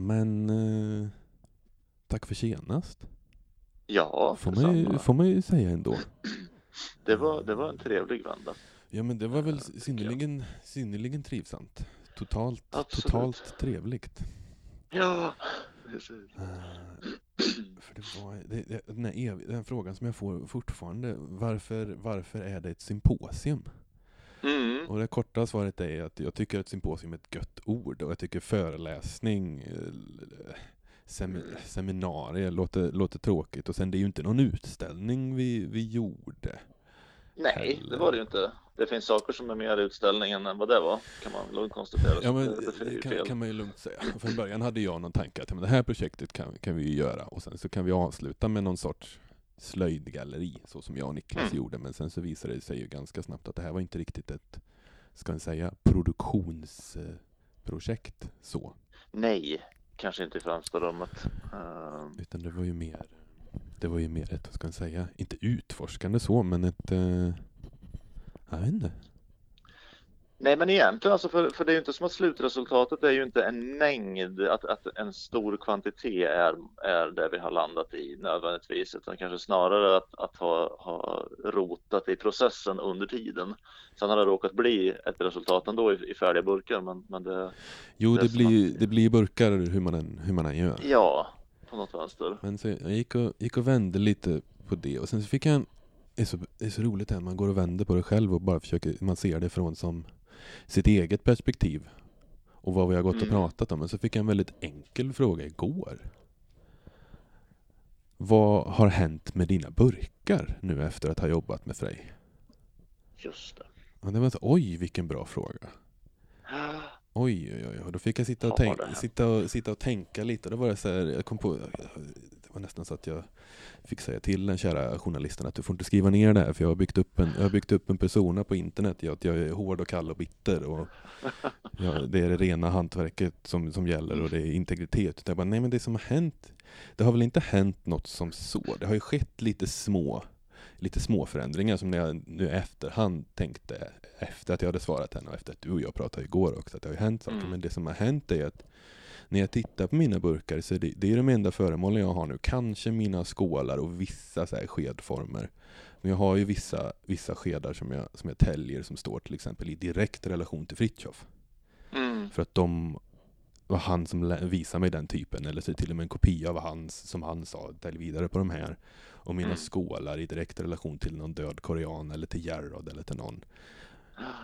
Men eh, tack för senast. Ja, Får man, ju, får man ju säga ändå. Det var, det var en trevlig vända. Ja men det var väl Ja, jag. synnerligen, synnerligen trivsamt. Totalt, Absolut. totalt trevligt. Ja, precis. Eh, för det var, det, det, den, här ev, den här frågan som jag får fortfarande, varför, varför är det ett symposium? Mm. Och det korta svaret är att jag tycker att symposium är ett gött ord och jag tycker föreläsning, eh, sem, seminarier låter, låter tråkigt och sen det är ju inte någon utställning vi, vi gjorde. Nej, det var det ju inte. Det finns saker som är mer utställningen än vad det var, kan man lugnt konstatera. Ja men det, kan, kan man ju lugnt säga. Från början hade jag någon tanke att men det här projektet kan, kan vi ju göra och sen så kan vi avsluta med någon sorts slöjdgalleri så som jag och Niklas Mm. gjorde men sen så visade det sig ju ganska snabbt att det här var inte riktigt ett, ska vi säga, produktionsprojekt så. Nej, kanske inte i främsta rummet. Ehm, Utan det var ju mer, det var ju mer ett, vad ska man säga, inte utforskande så, men ett, eh, jag vet inte. Nej, men egentligen alltså, för, för det är ju inte som att slutresultatet är ju inte en mängd, att, att en stor kvantitet är, är det vi har landat i nödvändigtvis, utan kanske snarare att, att ha, ha rotat i processen under tiden. Sen har det råkat bli ett resultat ändå i, i färdiga burkar, men, men det, Jo, Det det blir, ju- det blir burkar hur man än, hur man än gör. ja, på något vänster. Men så jag gick och, gick och vände lite på det och sen så fick jag en, det är så, det är så roligt här, man går och vänder på det själv och bara försöker, man ser det från som sitt eget perspektiv. Och vad vi har gått och Mm. pratat om. Men så fick jag en väldigt enkel fråga igår. Vad har hänt med dina burkar nu efter att ha jobbat med Frej? Just det. Det var så, oj vilken bra fråga. Oj, oj, oj. Och då fick jag sitta och, Har tänk, det hänt? sitta och, sitta och tänka lite. Och då var det så här, jag kom på, det var nästan så att jag fick säga till den kära journalisten att du får inte skriva ner det här för jag har byggt upp en, jag har byggt upp en persona på internet, jag, att jag är hård och kall och bitter och ja, det är det rena hantverket som, som gäller och det är integritet. Jag bara, nej men det som har hänt, det har väl inte hänt något som så. Det har ju skett lite små lite små förändringar som när jag nu i efterhand tänkte efter att jag hade svarat henne och efter att du och jag pratade igår också att det har ju hänt saker. Mm. Men det som har hänt är att när jag tittar på mina burkar så är det, det är de enda föremålen jag har nu. Kanske mina skålar och vissa så här skedformer. Men jag har ju vissa, vissa skedar som jag, som jag täljer som står till exempel i direkt relation till Fritjof. Mm. För att de var han som visade mig den typen, eller så till och med en kopia av hans, som han sa, tälj vidare på de här. Och mina Mm. skålar i direkt relation till någon död korean eller till Gerrod eller till någon.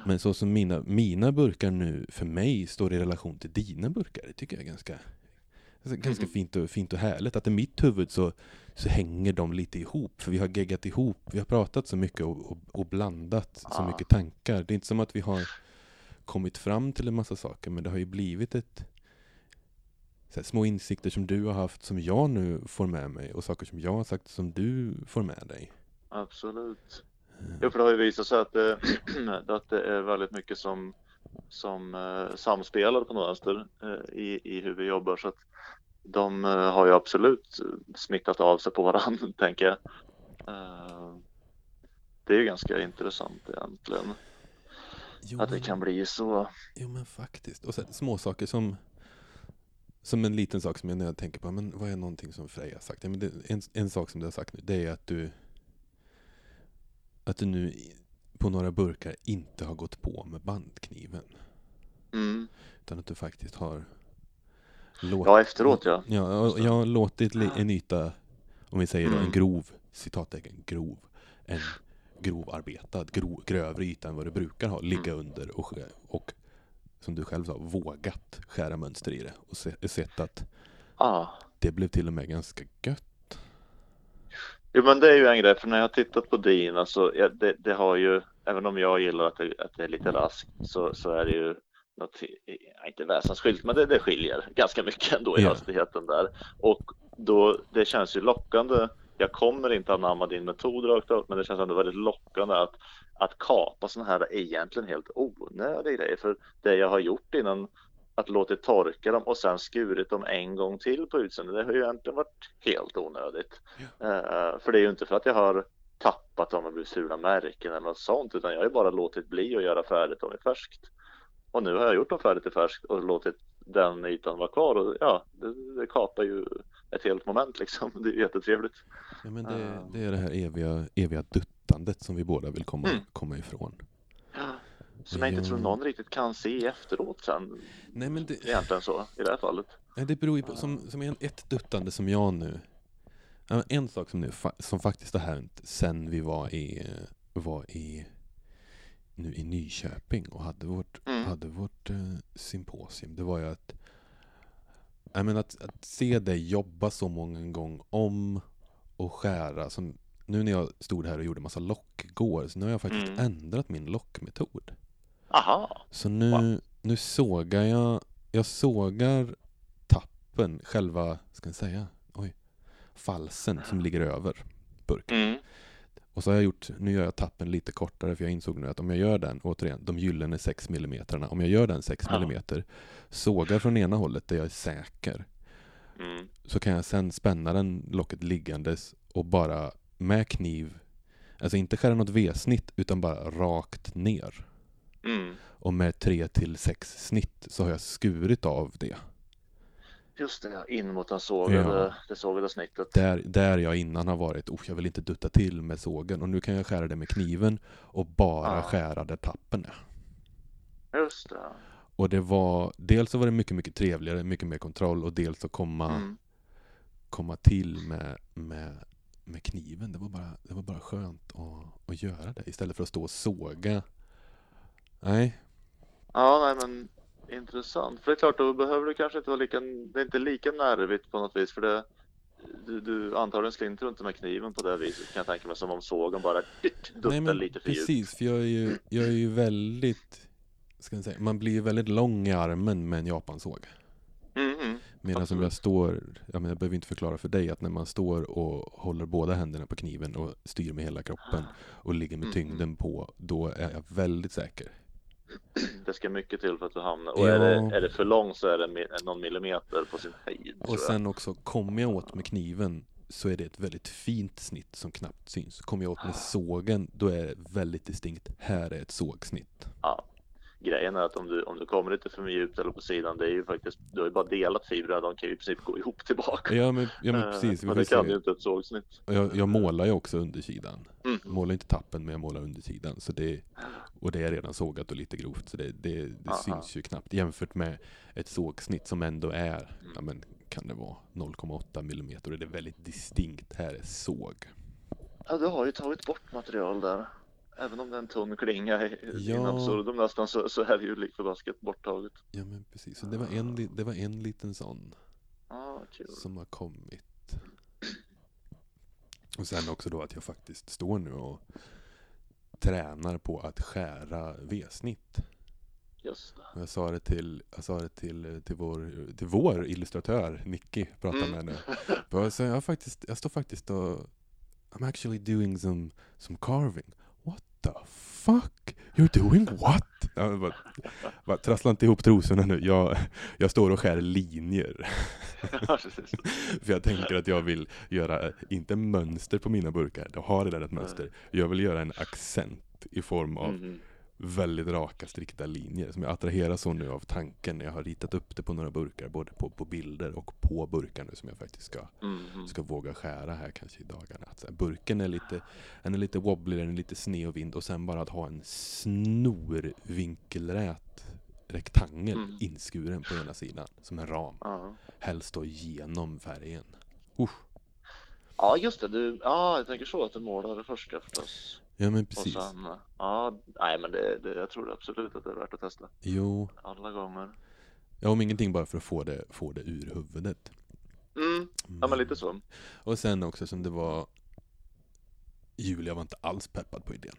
Men så som mina, mina burkar nu för mig står i relation till dina burkar, det tycker jag är ganska, alltså ganska Mm. fint, och, fint och härligt. Att i mitt huvud så, så hänger de lite ihop, för vi har geggat ihop, vi har pratat så mycket och, och, och blandat så Ah. mycket tankar. Det är inte som att vi har kommit fram till en massa saker, men det har ju blivit ett här, små insikter som du har haft som jag nu får med mig och saker som jag har sagt som du får med dig. Absolut. Eh, Jo, för det har ju visat sig att det, att det är väldigt mycket som, som eh, samspelar på något vänster eh, i, i hur vi jobbar. Så att de eh, har ju absolut smittat av sig på varandra, tänker jag. Eh, det är ju ganska intressant egentligen. Jo, Att det men- kan bli så. Jo men faktiskt. Och sen små saker som som en liten sak som jag när jag tänker på, men vad är någonting som Freja sagt? Ja, men det, en, en sak som du har sagt nu, det är att du att du nu på några burkar inte har gått på med bandkniven. Mm. Utan att du faktiskt har låtit, Ja, efteråt ja. Ja, jag har låtit li- en yta, om vi säger då en Mm. grov, citattecken, grov, en grovarbetad, grov, grövre yta än vad du brukar ha, ligga Mm. under och, och som du själv sa, vågat skära mönster i det och se, sett att Ah. det blev till och med ganska gött. Jo men det är ju en grej, för när jag har tittat på din, alltså, ja, det, det har ju, även om jag gillar att det, att det är lite raskt, så, så är det ju något, inte väsensskilt, men det, det skiljer ganska mycket ändå i Ja. hastigheten där. Och då, det känns ju lockande. Jag kommer inte anamma din metod rakt av, men det känns ändå väldigt lockande att, att kapa sådana här egentligen helt onödiga grejer. För det jag har gjort innan, att låta torka dem och sen skurit dem en gång till på utseendet, det har ju egentligen varit helt onödigt. Eh, för det är ju inte för att jag har tappat dem och blivit fula märken eller något sånt, utan jag har ju bara låtit bli att göra färdigt dem i färskt. Och nu har jag gjort dem färdigt i färskt och låtit den ytan var kvar och ja, det, det kapar ju ett helt moment liksom. Det är jättetrevligt. Ja, men det, Ah. det är det här eviga, eviga duttandet som vi båda vill komma, Mm. komma ifrån. Som jag inte tror någon riktigt kan se efteråt sen. Nej, men det, Egentligen så i det här fallet. nej, det beror ju på, som, som ett duttande som jag nu, en sak som, nu, som faktiskt har hänt sen vi var i, eh, var i, nu i Nyköping och hade vårt, Mm. hade vårt eh, symposium, det var ju att, jag menar att, att se dig jobba så många gånger om och skära, som nu när jag stod här och gjorde massa lock igår, så nu har jag faktiskt Mm. ändrat min lockmetod. Aha, Så nu, nu sågar jag, jag sågar tappen, själva, ska jag säga, oj, falsen som ligger över burken. mm. Och så har jag gjort, nu gör jag tappen lite kortare för jag insåg nu att om jag gör den, återigen, de gyllene 6 mm, om jag gör den 6 Ja. mm, sågar från ena hållet där jag är säker, Mm. så kan jag sen spänna den locket liggandes och bara med kniv, alltså inte skära något V-snitt utan bara rakt ner. Mm. Och med 3 till 6 snitt så har jag skurit av det. Just det, in mot den sågade, Ja. det sågade snittet. Där, där jag innan har varit, oh, jag vill inte dutta till med sågen och nu kan jag skära det med kniven och bara Ja. skära där tappen är. Just det. Och det var, dels så var det mycket, mycket trevligare, mycket mer kontroll och dels att komma, Mm. komma till med, med, med kniven. Det var bara, det var bara skönt att, att göra det istället för att stå och såga. Nej, Ja, nej men intressant. För det är klart, då behöver du kanske inte vara lika, det är inte lika nervigt på något vis för det du, du antagligen slinter inte med kniven på det viset kan jag tänka mig som om sågen bara duttar lite för djupt. precis, för jag är ju, jag är ju väldigt, ska jag säga, man blir ju väldigt lång i armen med en japansåg. Mm, mm. Medan om Absolut. jag står, jag, menar, jag behöver inte förklara för dig att när man står och håller båda händerna på kniven och styr med hela kroppen och ligger med Mm, tyngden på, då är jag väldigt säker. Det ska mycket till för att du hamnar och Ja. är, det, är det för lång så är det någon millimeter på sin höjd. Och sen också, kommer jag åt med kniven så är det ett väldigt fint snitt som knappt syns. Kommer jag åt med sågen, då är det väldigt distinkt, här är ett sågsnitt. Ja. Grejen är att om du, om du kommer lite för djupt eller på sidan, det är ju faktiskt, du har ju bara delat fibrerna, de kan ju i princip gå ihop tillbaka. Ja men, ja, men Eh, precis, men det kan se. ju inte ett sågsnitt. Jag, jag målar ju också undersidan. Mm. Jag målar inte tappen men jag målar undersidan. Så det, och det är redan sågat och lite grovt. Så det, det, det syns ju knappt jämfört med ett sågsnitt som ändå är, ja men kan det vara 0,8 millimeter och det är väldigt distinkt. Här är såg. Ja, du har ju tagit bort material där. Även om det är en tunn klinga i Ja. in absurdum nästan så, så är det ju lik förbaskat borttaget. Ja men precis. Så det var en, det var en liten sån Ja, kul. som har kommit. Och sen också då att jag faktiskt står nu och tränar på att skära V-snitt. Just det. Och Jag sa det till, jag sa det till, till, vår, till vår illustratör, Nicky, pratar Mm. med nu. Jag, sa, jag, faktiskt, jag står faktiskt och I'm actually doing some, some carving. What the fuck? You're doing what? Jag bara, bara, trassla inte ihop trosorna nu. Jag, jag står och skär linjer. För jag tänker att jag vill göra, inte mönster på mina burkar, jag har redan ett mönster. Jag vill göra en accent i form av Mhm. Väldigt raka strikta linjer som jag attraheras så nu av tanken när jag har ritat upp det på några burkar, både på, på bilder och på burkar nu som jag faktiskt ska, Mhm. ska våga skära här kanske i dagarna. Att här, burken är lite, den är lite wobbly, den är lite sned och vind och sen bara att ha en snorvinkelrät rektangel Mm. inskuren på ena sidan som en ram. Ja. Helst då genom färgen. Usch. ja, just det. Du, ja, jag tänker så att du målar det första förstås. Ja men Och precis. sen, ja, nej men det, det, jag tror absolut att det är värt att testa. Jo, Alla gånger. ja, om ingenting bara för att få det, få det ur huvudet. Mm, ja men lite så. Och sen också som det var Julia var inte alls peppad på idén.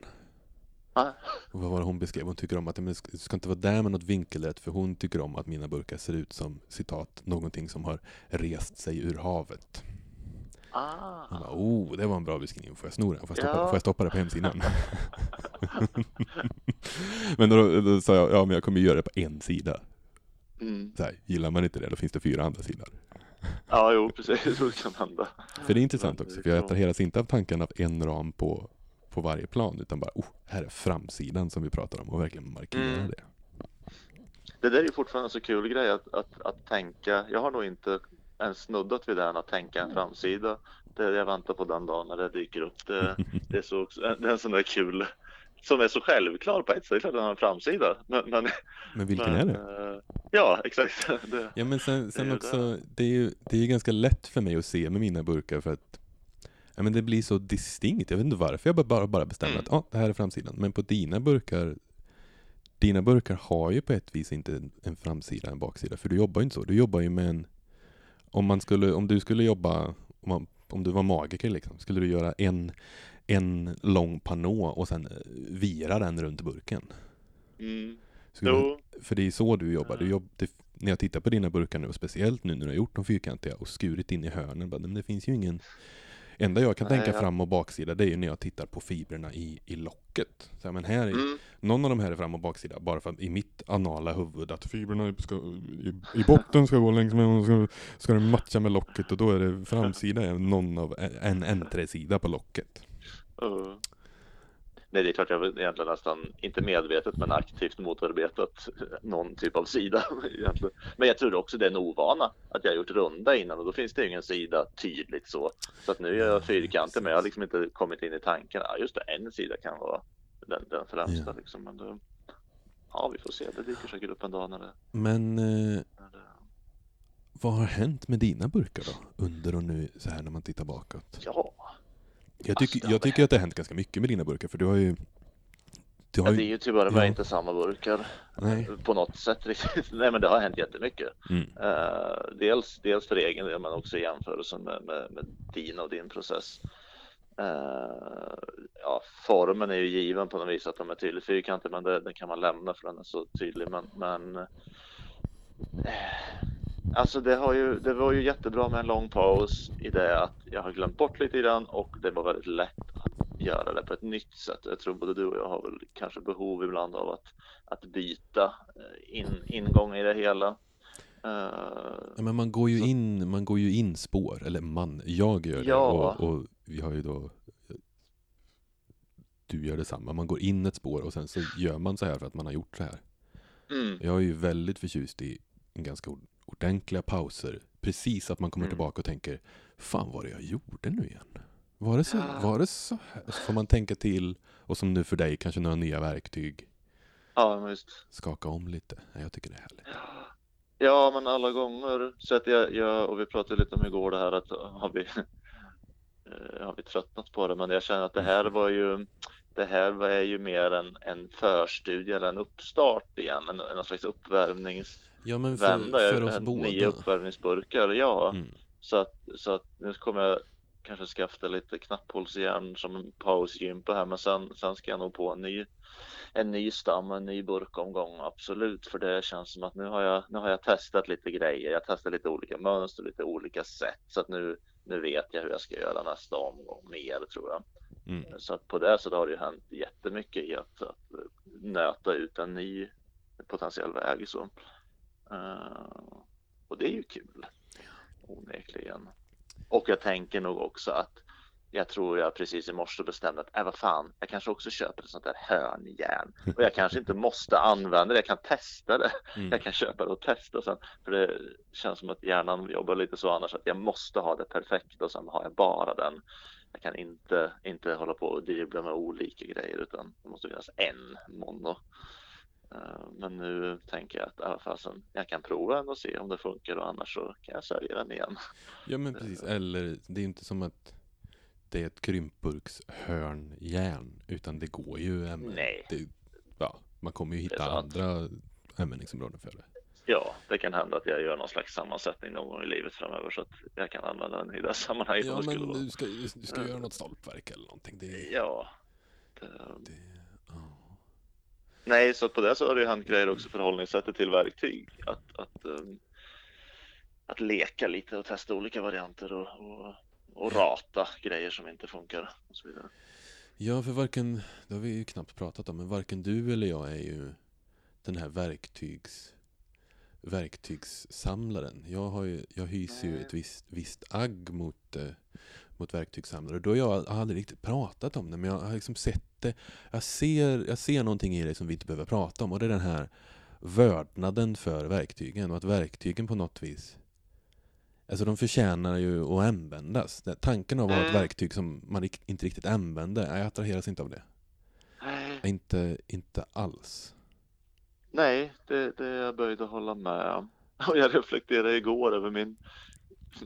Och vad var det hon beskrev? Hon tycker om att men det det ska inte vara där med något vinkelrätt för hon tycker om att mina burkar ser ut som citat någonting som har rest sig ur havet. Ah. bara, oh, det var en bra beskrivning. Får jag sno den? Får jag stoppa, Ja. får jag stoppa det på hemsidan? men då, då sa jag, ja men jag kommer göra det på en sida. Mm. Så här, gillar man inte det, då finns det fyra andra sidor. Ja, jo precis. Det kan hända. För det är intressant också, för jag attraheras inte av tanken av en ram på, på varje plan, utan bara, oh, här är framsidan som vi pratar om och verkligen markera Mm. det. det där är ju fortfarande en så kul grej att, att, att tänka. Jag har nog inte ens snuddat vid det här att tänka en framsida. Det jag väntar på den dagen när det dyker upp. Det, det är, så, det är en sån där kul som är så självklar på ett sätt. Det är klart att den har en framsida. Men, men, Men vilken men, är det? eh, Ja, exakt. Det, Ja men sen, sen det är också, det är ju det är ganska lätt för mig att se med mina burkar för att ja, men det blir så distinkt. Jag vet inte varför jag bara, bara, bestämmer Mm. att ah, det här är framsidan. Men på dina burkar Dina burkar har ju på ett vis inte en, en framsida en baksida. För du jobbar ju inte så. Du jobbar ju med en Om man skulle, om du skulle jobba Om, man, om du var magiker liksom, skulle du göra en En lång panå och sen eh, vira den runt burken. mm, jo, för det är så du jobbar. Du jobb, det, när jag tittar på dina burkar nu, och speciellt nu när du har gjort dem fyrkantiga och skurit in i hörnen, bara, men det finns ju ingen... enda jag kan Nej, tänka ja. fram och baksida, det är ju när jag tittar på fibrerna i, i locket. Så här, men här är, mm, någon av de här är fram och baksida, bara för att i mitt anala huvud att fibrerna ska, i, i botten ska gå längs med och ska, ska det matcha med locket och då är det framsida är någon av en N3-sida på locket. uh. Nej, det är klart jag egentligen nästan, inte medvetet, men aktivt motarbetat någon typ av sida egentligen. Men jag tror också det är en ovana att jag har gjort runda innan och då finns det ingen sida tydligt så. Så att nu är jag fyrkantig, men jag har liksom inte kommit in i tanken. Ja, just det, en sida kan vara den, den främsta Ja. liksom. Men då, ja, vi får se. Det dyker säkert upp en dag när det, Men eh, när det vad har hänt med dina burkar då? Under och nu, så här när man tittar bakåt. ja. Jag, har jag tycker att det har hänt ganska mycket med dina burkar, för du har ju... Du har Ja, det är ju ju tyvärr bara ja. inte samma burkar nej. på något sätt riktigt. Nej, men det har hänt jättemycket. Mm. Eh, dels, dels för egen del men också i jämförelse med, med, med din och din process. Eh, ja, formen är ju given på något vis att de är tydligt fyrkantiga men det, den kan man lämna för den är så tydlig. Men, men eh, alltså det, har ju, det var ju jättebra med en lång paus i det att jag har glömt bort lite grann och det var väldigt lätt att göra det på ett nytt sätt. Jag tror både du och jag har väl kanske behov ibland av att, att byta eh, in, ingång i det hela. Eh, Ja, men man går ju Så- in, man går ju in spår, eller man, jag gör det Ja. och, och vi har ju då du gör detsamma, man går in ett spår och sen så gör man så här för att man har gjort så här. mm, Jag är ju väldigt förtjust i en ganska ordentliga pauser. Precis att man kommer Mm. tillbaka och tänker Fan vad det jag gjorde nu igen? Var det, så, Ja. var det så här? Så får man tänka till och som nu för dig, kanske några nya verktyg. ja, men just. Skaka om lite. Ja, Jag tycker det är härligt. Ja, men alla gånger. Så att jag, jag, och vi pratade lite om igår det här att har vi, eh, har vi tröttnat på det, men jag känner att det här var ju det här var ju mer en, en förstudie eller en uppstart igen, en, en slags uppvärmningsvända. Ja men för, för oss Nio båda. uppvärmningsburkar, ja. Mm. Så att, så att nu kommer jag kanske skaffa lite knapphålsjärn som en pausgympa här, men sen, sen ska jag nog på en ny, en ny stam, en ny burkomgång, absolut. För det känns som att nu har jag, nu har jag testat lite grejer. Jag testar lite olika mönster, lite olika sätt. Så att nu, nu vet jag hur jag ska göra nästa omgång mer tror jag. Mm. Så att på det så har det ju hänt jättemycket i att, att nöta ut en ny potentiell väg. Så. Eh, och det är ju kul. Onekligen. Och jag tänker nog också att jag tror jag precis i morse bestämde att, äh, vad fan, jag kanske också köper ett sånt där hörnjärn. Och jag kanske inte måste använda det, jag kan testa det. Mm. Jag kan köpa det och testa sen. För det känns som att hjärnan jobbar lite så annars att jag måste ha det perfekt och sen har jag bara den. Jag kan inte, inte hålla på och dribbla med olika grejer utan det måste finnas en mono. Eh, Men nu tänker jag att fasen, jag kan prova den och se om det funkar och annars så kan jag sälja den igen. Ja men precis, eller det är inte som att det är ett krympburkshörnjärn utan det går ju äm- Nej. det, ja, Man kommer ju hitta andra användningsområden för det. Ja, det kan hända att jag gör någon slags sammansättning någon gång i livet framöver så att jag kan använda den i det sammanhanget. Ja men du ska, du ska Ja. göra något stolpverk eller någonting. Det, Ja. Det, det, ja. Nej, så på det så har det ju hänt grejer också förhållningssättet till verktyg. Att, att, um, att leka lite och testa olika varianter och, och, och rata grejer som inte funkar och så vidare. Ja, för varken, det har vi ju knappt pratat om, men varken du eller jag är ju den här verktygs verktygssamlaren. Jag, har ju, jag hyser ju ett visst, visst agg mot, eh, mot verktygssamlare. Då har jag aldrig riktigt pratat om det, men jag har liksom sett det. Jag ser, jag ser någonting i dig som vi inte behöver prata om och det är den här vördnaden för verktygen och att verktygen på något vis Alltså de förtjänar ju att användas. Det- Tanken av att ha ett Mm. verktyg som man inte riktigt använder, jag attraheras inte av det. Nej, Inte, inte alls. Nej, det, det är jag böjd att hålla med om. Och jag reflekterade igår över min,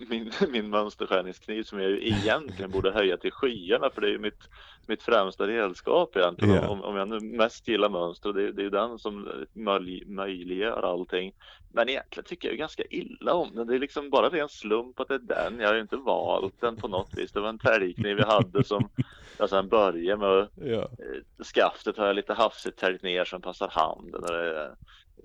min, min mönsterskärningskniv som jag ju egentligen borde höja till skyarna för det är ju mitt, mitt främsta redskap egentligen. Ja. Om, om jag nu mest gillar mönster, det, det är ju den som möj, möjliggör allting. Men egentligen tycker jag ju ganska illa om den. Det är liksom bara ren slump att det är den. Jag har ju inte valt den på något vis. Det var en täljkniv jag hade som jag sen började med. Eh, skaftet har jag lite hafsigt täljt ner som passar handen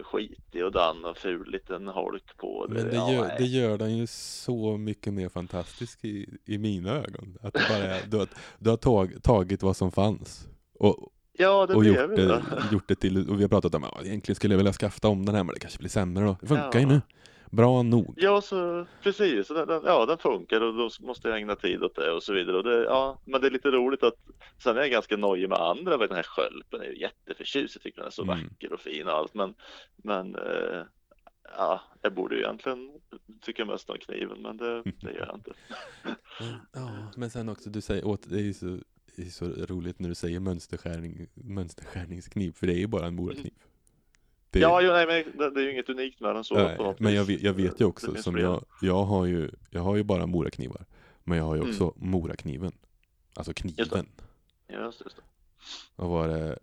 skitig och dan och ful liten holk på. Men det ja, gör, nej. det gör den ju så mycket mer fantastisk i, i mina ögon. Att det bara är, du har, du har tag, tagit vad som fanns och, ja, det och gjort, ju det, det. gjort det till, och vi har pratat om att egentligen skulle jag vilja skafta om den här men det kanske blir sämre då. Det funkar ju Ja. nu. Bra nog. Ja, så precis. Den, den, ja, den funkar och då måste jag ägna tid åt det och så vidare. Och det, ja, men det är lite roligt att sen är jag ganska nojig med andra. Den här skölpen är ju jätteförtjust. Jag tycker den är så Mm. vacker och fin och allt. Men, men eh, ja, jag borde ju egentligen tycka mest om kniven, men det, det gör jag inte. Men, ja, men sen också, du säger åt, det är ju så, det är så roligt när du säger mönsterskärning, mönsterskärningskniv, för det är ju bara en morakniv. Det, Ja, jo, nej, men det, det är ju inget unikt med den så nej, men jag vet, jag vet ju också, som jag, jag har ju, jag har ju bara moraknivar, men jag har ju Mm. också morakniven. Alltså Just det. kniven. Just, just det. Vad var det?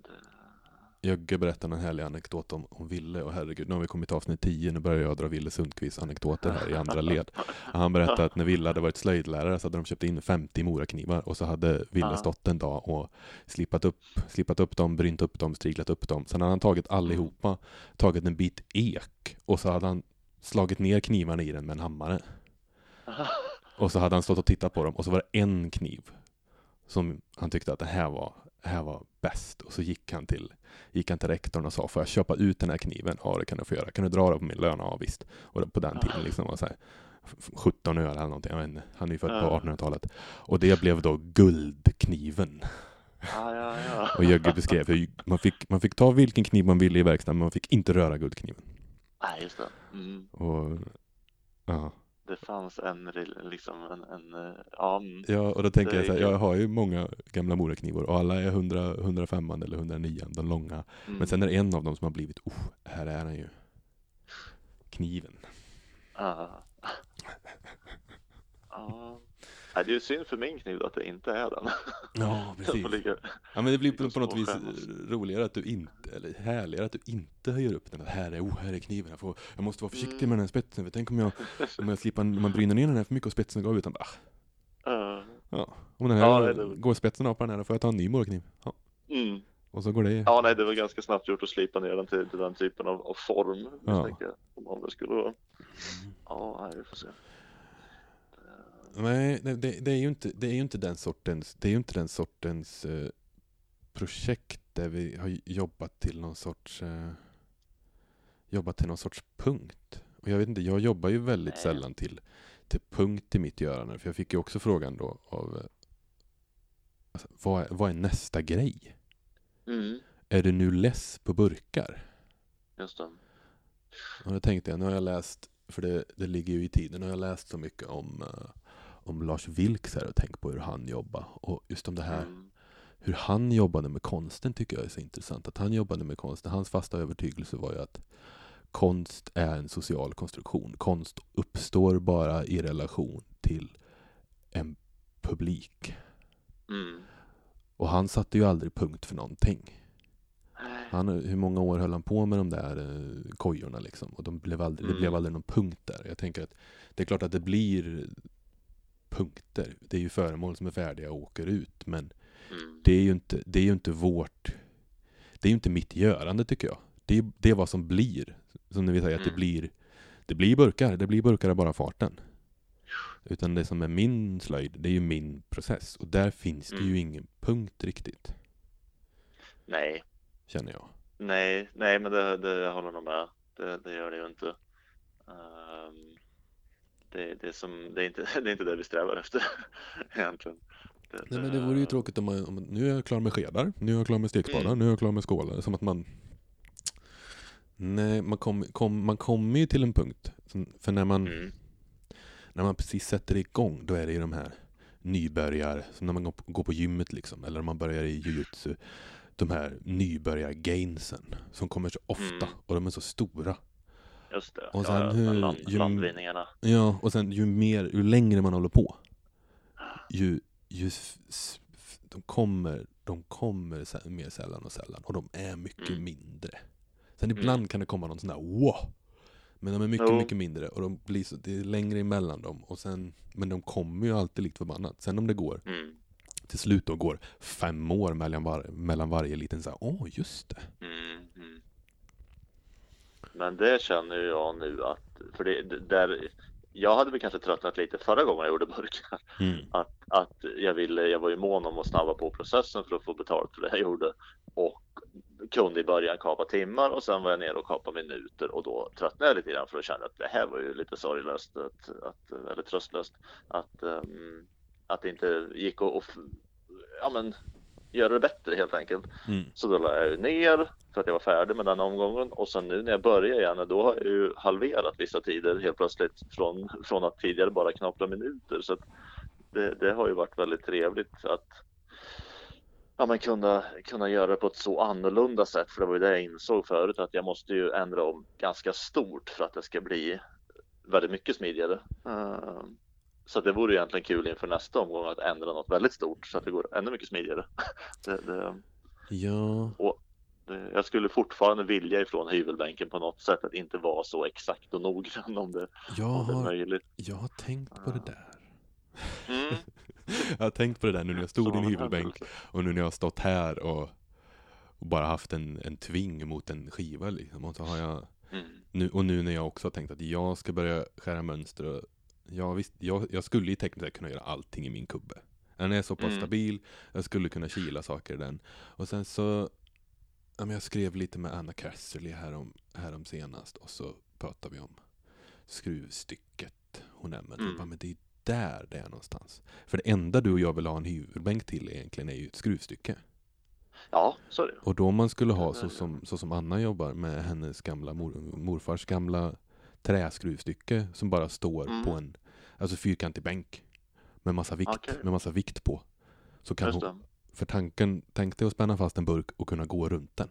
Jögge berättade en härlig anekdot om, om Ville och herregud, nu har vi kommit till avsnitt 10, nu börjar jag dra Ville Sundqvists anekdoter här i andra led. Han berättade att när Ville hade varit slöjdlärare så hade de köpt in 50 moraknivar och så hade Ville Ja. stått en dag och slipat upp, slipat upp dem, brynt upp dem, striglat upp dem. Sen hade han tagit allihopa, tagit en bit ek och så hade han slagit ner knivarna i den med en hammare. Och så hade han stått och tittat på dem och så var det en kniv som han tyckte att det här var, det här var bäst. Och så gick han till, gick han till rektorn och sa, får jag köpa ut den här kniven? Ja, det kan du få göra. Kan du dra det på min lön? Ja, visst. Och på den tiden liksom var så här, f- 17 öre eller någonting. Inte. Han är ju född på Ja. 1800-talet. Och det blev då guldkniven. Ja, ja, ja. Och Jögge beskrev hur man fick, man fick ta vilken kniv man ville i verkstaden, men man fick inte röra guldkniven. Nej, just det. Mm. Och, ja. Det fanns en, liksom en, en eh, ja, mm. Ja, och då tänker jag så här, jag har ju många gamla moraknivar och alla är 100, 105 eller 109, de långa. mm. Men sen är det en av dem som har blivit, oh, här är den ju. Kniven. Ja. Ja. Det är ju synd för min kniv att det inte är den. Ja, ligga. Ja, men det blir på, på något vis roligare att du inte, eller härligare att du inte höjer upp den. Att här är, oh, här är kniven. Jag, får, jag måste vara försiktig Mm. med den här spetsen. För tänk om jag, om jag slipar, om man bryner ner den här för mycket och spetsen går av utan, ah, Ja. ja. Om den här Ja, nej, det- går spetsen av på den här, då får jag ta en ny morakniv. Ja. Mm. Och så går det. Ja, nej, det var ganska snabbt gjort att slipa ner den till, till den typen av, av form. Ja. jag, Om om det skulle vara. Ja, nej, vi får se. Nej, det, det, det är ju inte, det är inte den sortens, det är ju inte den sortens eh, projekt där vi har jobbat till någon sorts eh, jobbat till någon sorts punkt. Och jag vet inte, jag jobbar ju väldigt Nej. sällan till, till punkt i mitt görande. För jag fick ju också frågan då av eh, alltså, vad, är, vad är nästa grej? Mm, Är du nu less på burkar? just det. Och då tänkte jag, nu har jag läst, för det, det ligger ju i tiden, nu har jag läst så mycket om, eh, om Lars Vilks här och tänkt på hur han jobbar. Och just om det här, Mm. hur han jobbade med konsten tycker jag är så intressant. Att han jobbade med konsten, hans fasta övertygelse var ju att konst är en social konstruktion. Konst uppstår bara i relation till en publik. Mm. Och han satte ju aldrig punkt för någonting. Han, hur många år höll han på med de där eh, kojorna liksom? Och de blev aldrig, det Mm. blev aldrig någon punkt där. Jag tänker att det är klart att det blir punkter. Det är ju föremål som är färdiga och åker ut. Men Mm. det är ju inte, det är ju inte vårt... Det är ju inte mitt görande tycker jag. Det är, det är vad som blir. Som när vi säger att det Mm. blir... Det blir burkar. Det blir burkar av bara farten. Utan det som är min slöjd, det är ju min process. Och där finns det ju Mm. ingen punkt riktigt. Nej, Känner jag. nej, nej, men det, det jag håller nog med. Det, det gör det ju inte. Ehm, det, det, är som, det, är inte, det är inte det vi strävar efter egentligen. Det, Nej men det vore ju tråkigt om man, om nu är jag klar med skedar, nu är jag klar med stekspadar, Mm. nu är jag klar med skålar. Som att man... Nej, man kommer kom, man kommer ju till en punkt. För när man, Mm. när man precis sätter igång, då är det ju de här nybörjar, som när man går på, går på gymmet liksom, eller när man börjar i jujutsu. De här nybörjar-gainsen som kommer så ofta Mm. och de är så stora. Just det. Och sen ja, hur- land, ju- landvinningarna. Ja, och sen ju mer, ju längre man håller på, ju, ju de kommer, de kommer mer sällan och sällan och de är mycket Mm. mindre. Sen Mm. ibland kan det komma någon sån där wow! Men de är mycket, Jo. mycket mindre och de blir så, det är längre emellan dem och sen, men de kommer ju alltid likt förbannat. Sen om det går, Mm. till slut då går fem år mellan, var, mellan varje liten så här, åh just det. Men det känner jag nu att, för det, det- där, jag hade väl kanske tröttnat lite förra gången jag gjorde burkar. Mm. Att, att jag ville, jag var ju mån om att snabba på processen för att få betalt för det jag gjorde. Och kunde i början kapa timmar och sen var jag nere och kapade minuter och då tröttnade jag lite grann för att känna att det här var ju lite sorglöst, att, att, eller tröstlöst. Att, um, att det inte gick att, att ja, men, göra det bättre helt enkelt. Mm. Så då la jag ju ner för att jag var färdig med den omgången och sen nu när jag börjar igen då har jag ju halverat vissa tider helt plötsligt från, från att tidigare bara knapra minuter. Så att det, det har ju varit väldigt trevligt att ja, men kunna, kunna göra det på ett så annorlunda sätt. För det var ju det jag insåg förut att jag måste ju ändra om ganska stort för att det ska bli väldigt mycket smidigare. Så det vore egentligen kul inför nästa omgång att ändra något väldigt stort så att det går ännu mycket smidigare. Det, det, Ja, det, jag skulle fortfarande vilja ifrån hyvelbänken på något sätt att inte vara så exakt och noggrann om det, jag om det är möjligt. jag har tänkt på det där. Mm. Jag har tänkt på det där nu när jag stod i en hyvelbänk och nu när jag har stått här och, och bara haft en, en tving mot en skiva liksom. Och, så har jag, Mm. nu, och nu när jag också har tänkt att jag ska börja skära mönster. Och, ja, visst, jag, jag skulle ju tekniskt sett kunna göra allting i min kubbe. Den är så pass Mm. stabil, jag skulle kunna kila saker i den. Och sen så, ja, men jag skrev lite med Anna Casserly härom, härom senast och så pratade vi om skruvstycket hon nämnde. Mm. Bara, men det är där det är någonstans. För det enda du och jag vill ha en hyvelbänk till egentligen är ju ett skruvstycke. Ja, så är det. Och då man skulle ha så som, så som Anna jobbar med hennes gamla mor, morfars gamla träskruvstycke som bara står Mm. på en alltså fyrkantig bänk med massa vikt, Okej. med massa vikt på. Så kan hon, för tanken, tänk dig att spänna fast en burk och kunna gå runt den.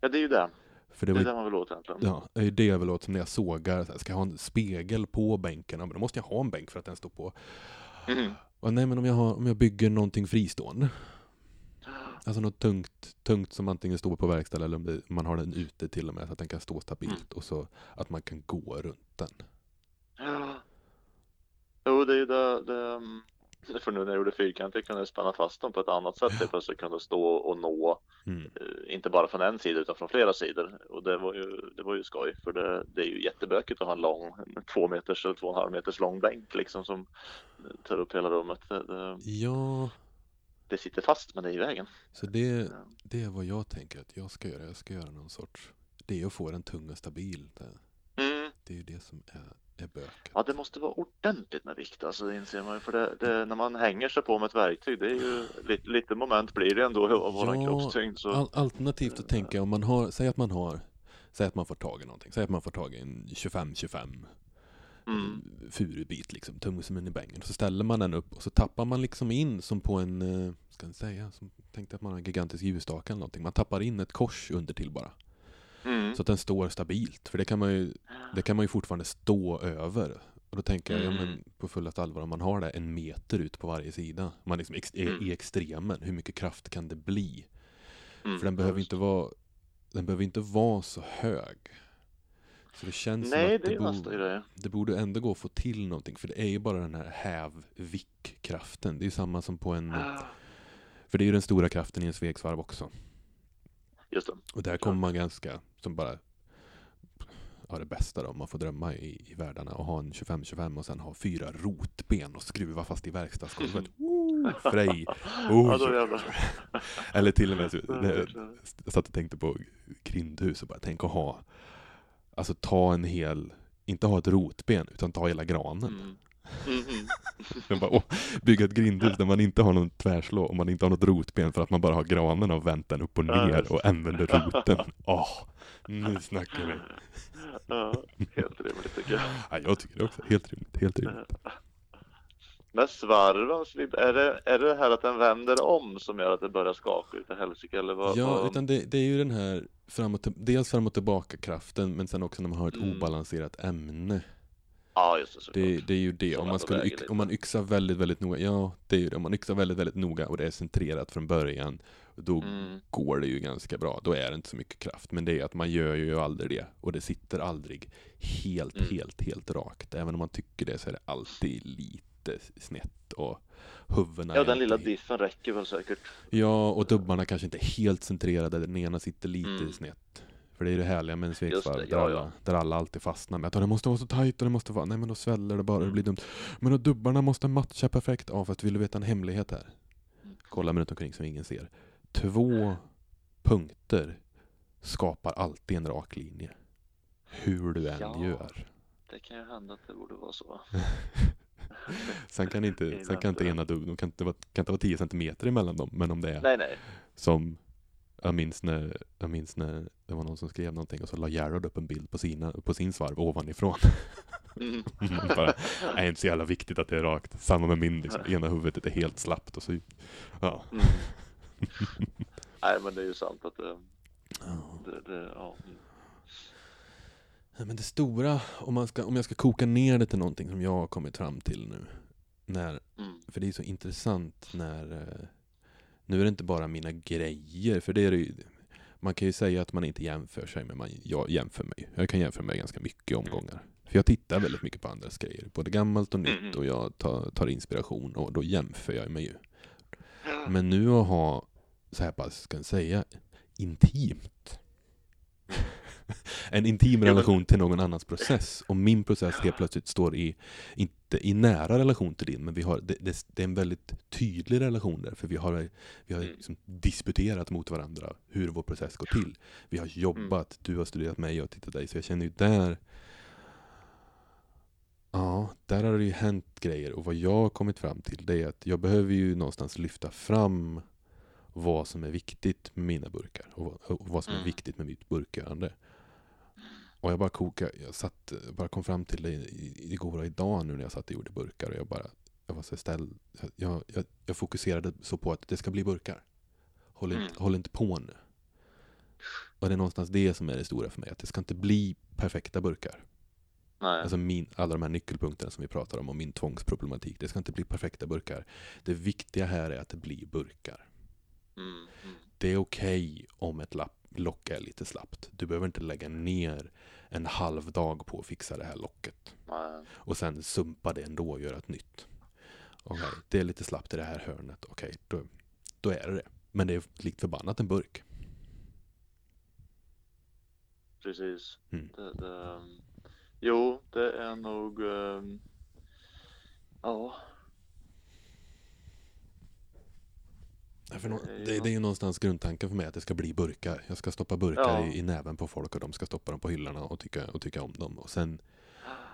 Ja, det är ju det. För det Det är det man vill åt egentligen. Ja, det är ju det jag vill åt som när jag sågar. Ska jag ha en spegel på bänken? Ja, men då måste jag ha en bänk för att den står på. Mm. Och nej, men om jag, har, om jag bygger någonting fristående. Alltså något tungt, tungt som antingen står på verkstad eller om det, man har den ute till och med så att den kan stå stabilt Mm. och så att man kan gå runt den. Ja. Jo, det är ju det, det. mm, För nu när jag gjorde fyrkantigt kunde jag spänna fast dem på ett annat sätt. Jag plötsligt kunde stå och nå, Mm. eh, inte bara från en sida utan från flera sidor. Och det var ju, det var ju skoj. För det, det är ju jättebökigt att ha en lång, två meters eller två och en halv meters lång bänk liksom som tar upp hela rummet. Det, det, Ja, det sitter fast men det är i vägen. så det, det är vad jag tänker att jag ska göra. Jag ska göra någon sorts, det är att få den tung och stabil. Det, Mm. det är ju det som är, är böket. Ja, det måste vara ordentligt med vikt alltså, det inser man ju. För det, det, när man hänger sig på med ett verktyg, det är ju lite, lite moment blir det ändå av våran Ja, kroppstyngd. Så. Al alternativt att tänka om man har, säg att man har, säg att man får tag i någonting, säg att man får tag i en 25-25 Mm. furubit liksom, tung som en i bängen. Så ställer man den upp och så tappar man liksom in som på en, eh, ska jag säga, som, tänkte att man har en gigantisk ljusstake eller någonting. Man tappar in ett kors under till bara. Mm. Så att den står stabilt. För det kan man ju, det kan man ju fortfarande stå över. Och då tänker jag, ja Mm. men på fullaste allvar, om man har det en meter ut på varje sida. Man liksom ex, är Mm. i extremen, hur mycket kraft kan det bli? Mm. För den behöver inte vara Den behöver inte vara så hög. Så det känns Nej, som att det det, borde, det borde ändå gå att få till någonting. För det är ju bara den här häv-vick-kraften. Det är ju samma som på en... För det är ju den stora kraften i en svegsvarv också. Just det. Och där kommer man ganska, som bara Ja det bästa då, man får drömma i, i världarna och ha en 25-25 och sen ha fyra rotben och skruva fast i verkstadsgolvet. Frej! Oh. Eller till och med, jag satt och tänkte på grindhus och bara tänk att ha, alltså ta en hel, inte ha ett rotben utan ta hela granen. Mm. Mhm. Jag bara, åh, bygga ett grindhus där man inte har någon tvärslå och man inte har något rotben för att man bara har granen och vänt den upp och ner och använder roten. Åh, nu snackar vi. Ja, helt rimligt tycker jag. Ja, jag tycker det också. Helt rimligt, helt rimligt. Men svarven, Filip, är det, är det här att den vänder om som gör att det börjar skaka ute helsike eller vad? Ja, vad- utan det, det är ju den här fram och dels fram och tillbaka kraften men sen också när man har ett Mm. obalanserat ämne. ja just det, såklart. Det, det är ju det. Som Om man, skulle om man yxar väldigt, väldigt noga. Ja, det är ju det. Om man yxar väldigt, väldigt noga och det är centrerat från början. Då Mm. går det ju ganska bra. Då är det inte så mycket kraft. Men det är att man gör ju aldrig det. Och det sitter aldrig helt, Mm. helt, helt rakt. Även om man tycker det så är det alltid lite snett. Och huvudena Ja, den lilla diffen räcker väl säkert. Ja, och dubbarna kanske inte är helt centrerade. Den ena sitter lite Mm. snett. För det är det härliga med en det, sveksvarv. Där, ja, alla, ja. där alla alltid fastnar med att "Ja, det måste vara så tajt och det måste vara... Nej men då sväller det bara, det Mm. blir dumt. Men då dubbarna måste matcha perfekt. Ja, fast vill du veta en hemlighet här? Mm. Kolla mig runt omkring så ingen ser. Två punkter skapar alltid en rak linje. Hur du än Ja. gör. Det kan ju hända att det borde vara så. Sen kan inte, sen kan inte ena dubben, de kan inte vara, kan inte vara 10 centimeter emellan dem. Men om det är Nej, nej. Som jag minns när, jag minns när det var någon som skrev någonting och så la Gerhard upp en bild på, sina, på sin svarv ovanifrån. Mm. Bara, det är inte så jävla viktigt att det är rakt. Samma med min liksom. Ena huvudet är helt slappt och så, ja. Mm. Nej, men det är ju sant att det, det, det ja. Mm. Men det stora, om, man ska, om jag ska koka ner det till någonting som jag har kommit fram till nu. När, Mm. för det är så intressant när, eh, nu är det inte bara mina grejer, för det är det ju, man kan ju säga att man inte jämför sig, men man, jag jämför mig. Jag kan jämföra mig ganska mycket i omgångar. För jag tittar väldigt mycket på andras grejer, både gammalt och nytt, Mm. och jag tar, tar inspiration och då jämför jag mig ju. Men nu att ha, så här pass, ska jag säga, intimt. en intim relation till någon annans process. Och min process helt plötsligt står i, inte i nära relation till din, men vi har, det, det, det är en väldigt tydlig relation där. För vi har, vi har Mm. liksom disputerat mot varandra hur vår process går till. Vi har jobbat, du har studerat mig, jag har tittat dig. Så jag känner ju där, Ja, där har det ju hänt grejer och vad jag har kommit fram till det är att jag behöver ju någonstans lyfta fram vad som är viktigt med mina burkar och vad, och vad som är Mm. viktigt med mitt burkgörande. Och jag bara kokade, jag satt, bara kom fram till det igår och idag nu när jag satt och gjorde burkar och jag bara, jag var så ställd, jag, jag, jag fokuserade så på att det ska bli burkar. Håll inte, Mm. håll inte på nu. Och det är någonstans det som är det stora för mig, att det ska inte bli perfekta burkar. Nej. Alltså min, alla de här nyckelpunkterna som vi pratar om och min tvångsproblematik. Det ska inte bli perfekta burkar. Det viktiga här är att det blir burkar. Mm. Mm. Det är okej om ett lapp, lock är lite slappt. Du behöver inte lägga ner en halv dag på att fixa det här locket. Nej. Och sen sumpa det ändå och göra ett nytt. Okej, det är lite slappt i det här hörnet. Okej, då, då är det det. Men det är likt förbannat en burk. Precis. Mm. Det, det, um, jo, det är nog um, Ja, För nå- Det är ju det, är ju någonstans grundtanken för mig att det ska bli burkar. Jag ska stoppa burkar Ja. i, i näven på folk och de ska stoppa dem på hyllorna och tycka, och tycka om dem. Och sen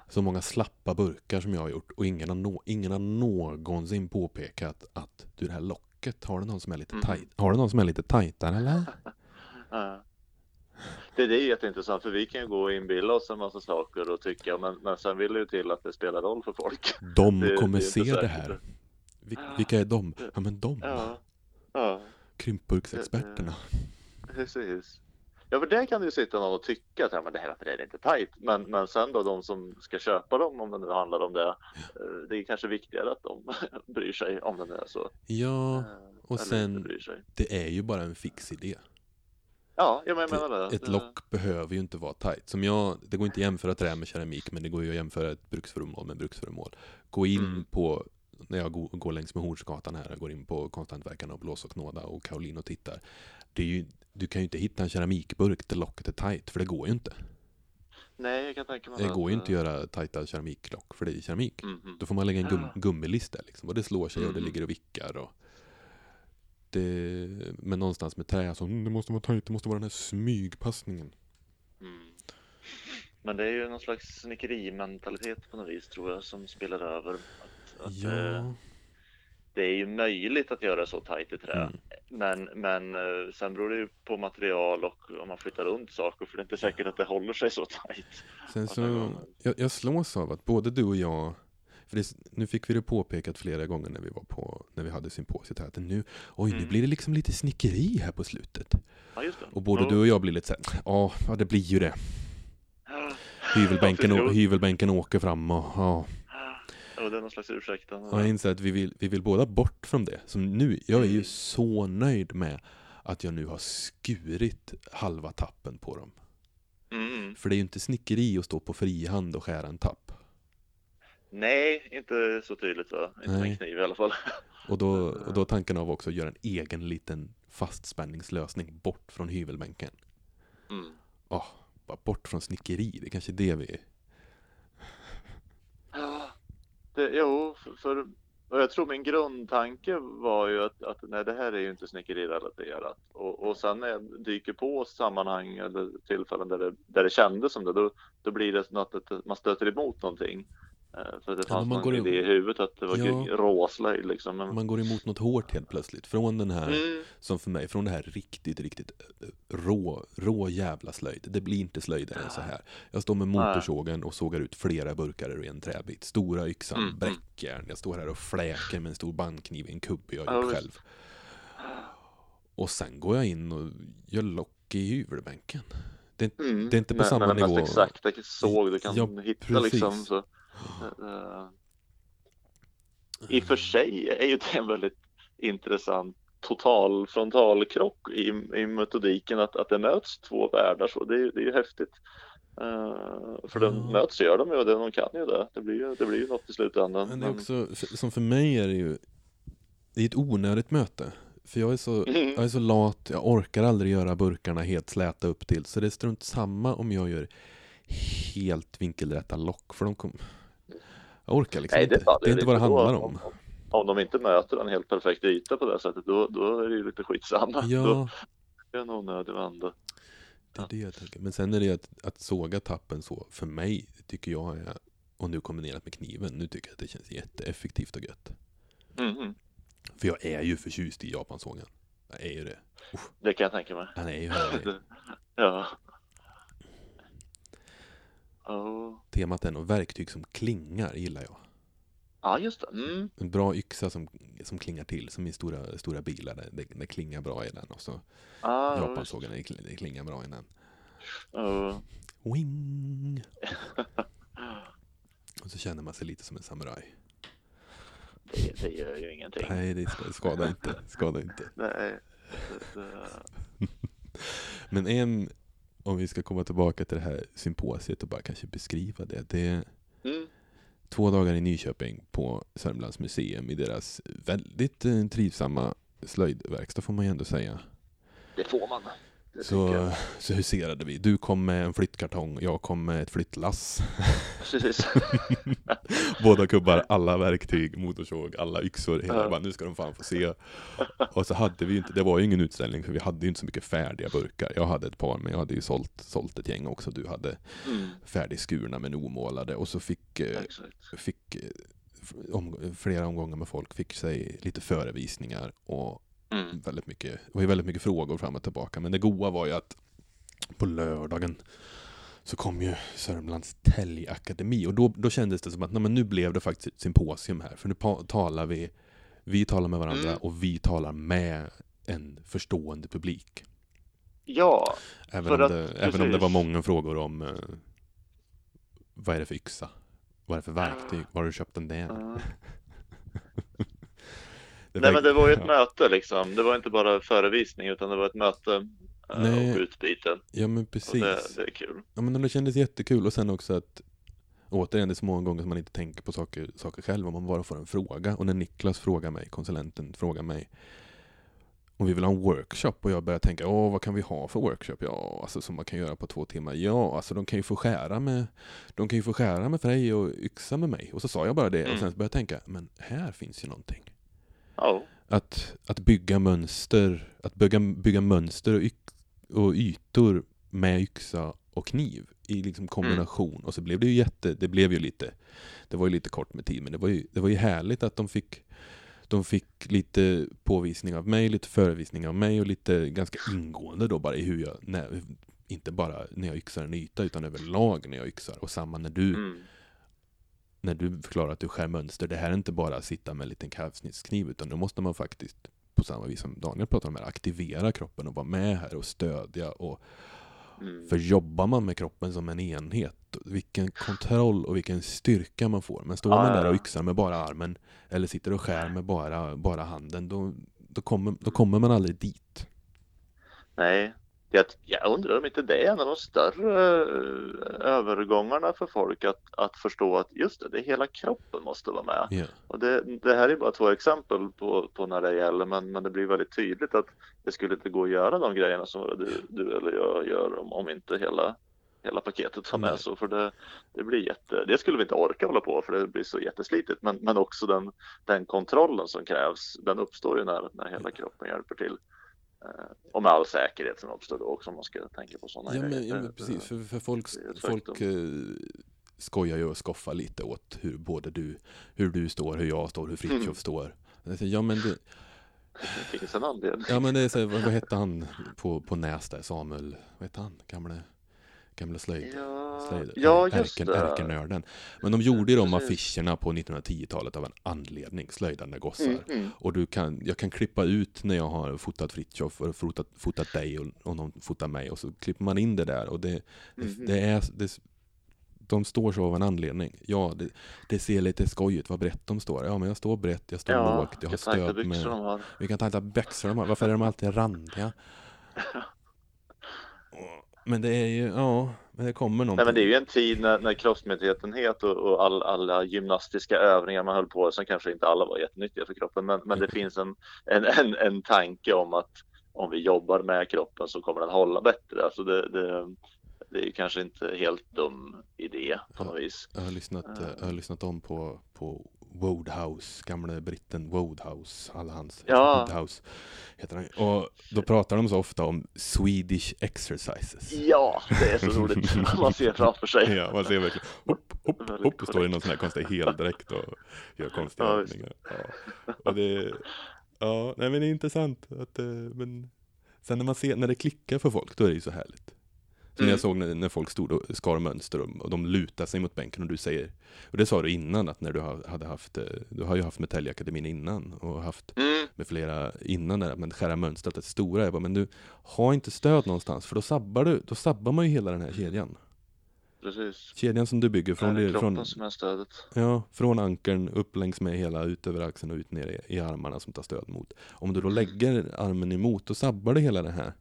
så många slappa burkar som jag har gjort och ingen har, nå, ingen har någonsin påpekat att du det här locket, har du någon som är lite Mhm. tajt? Har du någon som är lite tajtare eller? Ja. Det, det är jätteintressant för vi kan ju gå och inbilla oss en massa saker och tycka men, men sen vill det ju till att det spelar roll för folk. De Det- kommer det se det här. Vil, vilka är de? Ja men de. Ja, ja Krympburksexperterna. precis. Ja för där kan det ju sitta någon och tycka att det här är inte tajt. Men, men sen då de som ska köpa dem om det nu handlar om det. eh, Det är kanske viktigare att de bryr sig om det nu är så. Ja, Eh, och eller sen- det är ju bara en fix idé. Ja, jag men- jag menar det. Ett Det- lock behöver ju inte vara tajt. Som jag, det går inte att jämföra trä med keramik, men det går ju att jämföra ett bruksföremål med bruksföremål. Gå in Mm. på, när jag går, går längs med Hornsgatan här, jag går in på Konsthantverkarna och Blås och Knåda och Kaolin och tittar. Det är ju, du kan ju inte hitta en keramikburk där locket är tajt, för det går ju inte. Nej, jag kan tänka mig Det att, går ju inte att eh, göra tajta keramiklock, för det är keramik. mhm. Då får man lägga en gum, gummilist där liksom. Och det slår sig och det Mm. ligger och vickar. Och det, men någonstans med trä, så, mm, det måste vara tajt, det måste vara den här smygpassningen. Mm. Men det är ju någon slags snickerimentalitet på något vis tror jag som spelar över. Att, att, eh, Ja, det är ju möjligt att göra så tajt i trä. Mm. Men, men eh, sen beror det ju på material och om man flyttar runt saker för det är inte säkert att det håller sig så tajt. sen så, jag, jag slås av att både du och jag, för det, nu fick vi det påpekat flera gånger när vi var på, när vi hade symposiet här, att nu, oj nu Mm. blir det liksom lite snickeri här på slutet. Ja. Och både Ja. du och jag blir lite såhär, ja, ja det blir ju det. Ja, Hyvelbänken, Ja, hyvelbänken åker fram och ja. Ja, det är någon slags ursäkt. Och jag inser att vi vill, vi vill båda bort från det. Som nu, jag är ju Mm. så nöjd med att jag nu har skurit halva tappen på dem. Mm. För det är ju inte snickeri att stå på frihand och skära en tapp. Nej, inte så tydligt va? Inte med Nej. en kniv i alla fall. Och då, och då tanken av också att göra en egen liten fastspänningslösning bort från hyvelbänken. Mm. Åh, bara bort från snickeri, det är kanske det vi... Ja, det, jo, för, för och jag tror min grundtanke var ju att, att nej, det här är ju inte snickerirelaterat. Och, och sen när jag dyker på sammanhang eller tillfällen där det, där det kändes som det, då, då blir det något att man stöter emot någonting. Eh, För det Ja, fanns man någon i- idé i huvudet att det var Ja. ja. råslöjd liksom. Men, Man går emot något hårt helt plötsligt. Från den här, mm, som för mig, från det här riktigt, riktigt eh, rå, rå jävla slöjd. Det blir inte slöjdare än så här. Jag står med motorsågen och sågar ut flera burkar ur en träbit. Stora yxan, Mm, mm. bräckjärn. Jag står här och fläker med en stor bandkniv i en kubbe jag Ja, gjort visst. själv. Och sen går jag in och gör lock i hyvelbänken. Det, mm, det är inte på med, samma med den nivå. mest exakta såg du kan Ja, hitta precis. liksom. Så, I och för sig är ju det en väldigt intressant total frontalkrock i, i metodiken att, att det möts två världar så. Det är, det är ju häftigt. Eh, för de Ja. möts gör de ju och de kan ju det. Det blir ju, det blir ju något i slutändan. Men det är också, för- som för mig är det ju, det är ett onödigt möte. För jag är så, Mm. jag är så lat, jag orkar aldrig göra burkarna helt släta upp till. Så det är strunt samma om jag gör helt vinkelrätta lock. För de kommer... Jag orkar liksom Nej, inte. faller Det är inte vad det handlar då. om. Om de inte möter en helt perfekt yta på det sättet då, då är det ju lite skitsamma. Då Ja, är det en onödig vända. det är det jag tänker. Men sen är det att, att såga tappen så, för mig tycker jag är, och nu kombinerat med kniven, nu tycker jag att det känns jätteeffektivt och gött. Mhm. För jag är ju förtjust i japansågen. Jag är ju det. Det kan jag tänka mig. Han är ju härlig. Ja. Oh. Temat är nog verktyg som klingar, gillar jag. Ja, just det. Mm. En bra yxa som, som klingar till, som i stora, stora bilar. Det, det, det klingar bra i den. Och så Ah, japansågen, det, det klingar bra i den. Oh. Wing! Och så känner man sig lite som en samuraj. Det, det gör ju ingenting. Nej, det ska, skadar inte. Skadar inte. Nej. Men en, om vi ska komma tillbaka till det här symposiet och bara kanske beskriva det. Det är mm. två dagar i Nyköping på Sörmlands museum i deras väldigt eh, trivsamma slöjdverkstad får man ju ändå säga. det får man. Så, så huserade vi. Du kom med en flyttkartong, jag kom med ett flyttlass. Precis. Båda kubbar, alla verktyg, motorsåg, alla yxor. Hela Ja. bara, nu ska de fan få se. Och så hade vi inte, det var ju ingen utställning för vi hade ju inte så mycket färdiga burkar. Jag hade ett par men jag hade ju sålt, sålt ett gäng också. Du hade Mm. färdigskurna men omålade. Och så fick, eh, Exakt. fick eh, om, flera omgångar med folk fick sig lite förevisningar och Mm. väldigt mycket, det var ju väldigt mycket frågor fram och tillbaka. Men det goa var ju att på lördagen så kom ju Sörmlands Täljakademi och då, då kändes det som att nej, men nu blev det faktiskt ett symposium här. För nu talar vi, vi talar med varandra Mm. och vi talar med en förstående publik. Ja, Även, om att- det, även om det precis. var många frågor om eh, vad är det för yxa? Vad är det för verktyg? Var har du köpt den där? Ja. Det Nej men det var ju ett ja. möte liksom. Det var inte bara förevisning utan det var ett möte eh, Nej. och utbyte. Ja men Och precis. det, det är kul. Ja men det kändes jättekul och sen också att Återigen, det är så många gånger som man inte tänker på saker, saker själv om man bara får en fråga. Och när Niklas frågar mig, konsulenten frågar mig om vi vill ha en workshop och jag börjar tänka, åh vad kan vi ha för workshop? Ja, alltså som man kan göra på två timmar. Ja, alltså de kan ju få skära med De kan ju få skära med frej och yxa med mig. Och så sa jag bara det och Mm. sen började jag tänka, men här finns ju någonting. Ja, Att, att bygga mönster, att bygga, bygga mönster och, yx, och ytor med yxa och kniv i liksom kombination. Och så blev det ju jätte, det blev ju lite, det var ju lite kort med tid, men det var ju, det var ju härligt att de fick de fick lite påvisning av mig, lite förevisning av mig och lite ganska ingående då bara i hur jag, när, inte bara när jag yxar en yta utan överlag när jag yxar. Och samma när du, Mm. När du förklarar att du skär mönster. Det här är inte bara att sitta med en liten kalvsnittskniv utan då måste man faktiskt, på samma vis som Daniel pratar om, här, aktivera kroppen och vara med här och stödja. Och, Mm. för jobbar man med kroppen som en enhet, vilken kontroll och vilken styrka man får. Men står man där och yxar med bara armen eller sitter och skär med bara, bara handen, då, då, kommer, då kommer man aldrig dit. Nej, det, jag undrar om inte det är en av de större eh, övergångarna för folk att, att förstå att just det, det hela kroppen måste vara med. Ja. Och det, det här är bara två exempel på, på när det gäller, men, men det blir väldigt tydligt att det skulle inte gå att göra de grejerna som du, du eller jag gör om, om inte hela, hela paketet var med. Så för det, det blir jätte, det skulle vi inte orka hålla på för det blir så jätteslitigt. Men, men också den, den kontrollen som krävs, den uppstår ju när, när hela kroppen hjälper till. Eh, Och med all säkerhet som uppstår då också om man ska tänka på sådana Ja men, grejer. ja, Det- men precis, för, för folk, folk eh, skojar ju och skoffar lite åt hur både du, hur du står, hur jag står, hur Fritiof Mm. står. Ja men, det, Det finns en anledning. ja, men det är så, vad, vad hette han på, på Näs där, Samuel, vad hette han, gamle, gamle slöjd? Ja, slöjd ja just det. ärkenörden. Men de gjorde ju de affischerna på 1910-talet av en anledning, slöjdande gossar. Mm, mm. Och du kan, jag kan klippa ut när jag har fotat Fritiof och fotat, fotat dig och, och någon fotar mig och så klipper man in det där och det, det, Mhm. det är det, de står så av en anledning. Ja, det, det ser lite skoj ut vad brett de står. Ja, men jag står brett, jag står Ja, lågt, jag har stöd med... de har. Vilka tajta byxor de har. Varför är de alltid randiga? Men det är ju, ja, men det kommer någonting. Nej men det är ju en tid när, när kroppsmedvetenhet och, och all, alla gymnastiska övningar man höll på som kanske inte alla var jättenyttiga för kroppen men, men det finns en, en, en, en tanke om att om vi jobbar med kroppen så kommer den hålla bättre. Alltså det, det, det är ju kanske inte helt dum idé på något vis. Jag har lyssnat, eh, jag har lyssnat om på, på Wodehouse, gamle britten Wodehouse, alla hans, Ja. Wodehouse heter han. Och då pratar de så ofta om Swedish exercises. Ja, det är så roligt. Man ser framför sig. Ja, man ser verkligen hopp, hopp, hopp, och står i någon sån här konstig heldräkt och gör konstiga Ja, övningar. Ja. Och det, ja, nej men det är intressant att, eh, men sen när man ser, när det klickar för folk, då är det ju så härligt. Som Mm. jag såg när, när folk stod och skar mönster och, och de lutar sig mot bänken och du säger, och det sa du innan att när du hade haft, eh, du har ju haft Metallakademin innan och haft Mm, med flera innan där, men skära mönstret är stora. Jag bara, men du, har inte stöd någonstans för då sabbar du, då sabbar man ju hela den här kedjan. precis. Kedjan som du bygger Från det är det, kroppen från, som är stödet. ja, från ankern upp längs med hela, ut över axeln och ut ner i, i armarna som tar stöd mot. Om du då lägger armen emot, då sabbar det hela det här.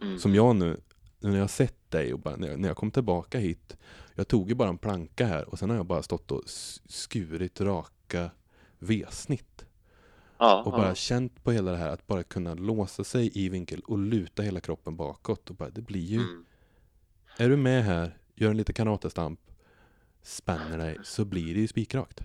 Mm. Som jag nu när jag har sett dig och bara, när, jag, när jag kom tillbaka hit, jag tog ju bara en planka här och sen har jag bara stått och skurit raka V-snitt. ja, Och bara ja. känt på hela det här att bara kunna låsa sig i vinkel och luta hela kroppen bakåt. Och bara, det blir ju, Mm. är du med här, gör en liten karatestamp, spänner dig, så blir det ju spikrakt.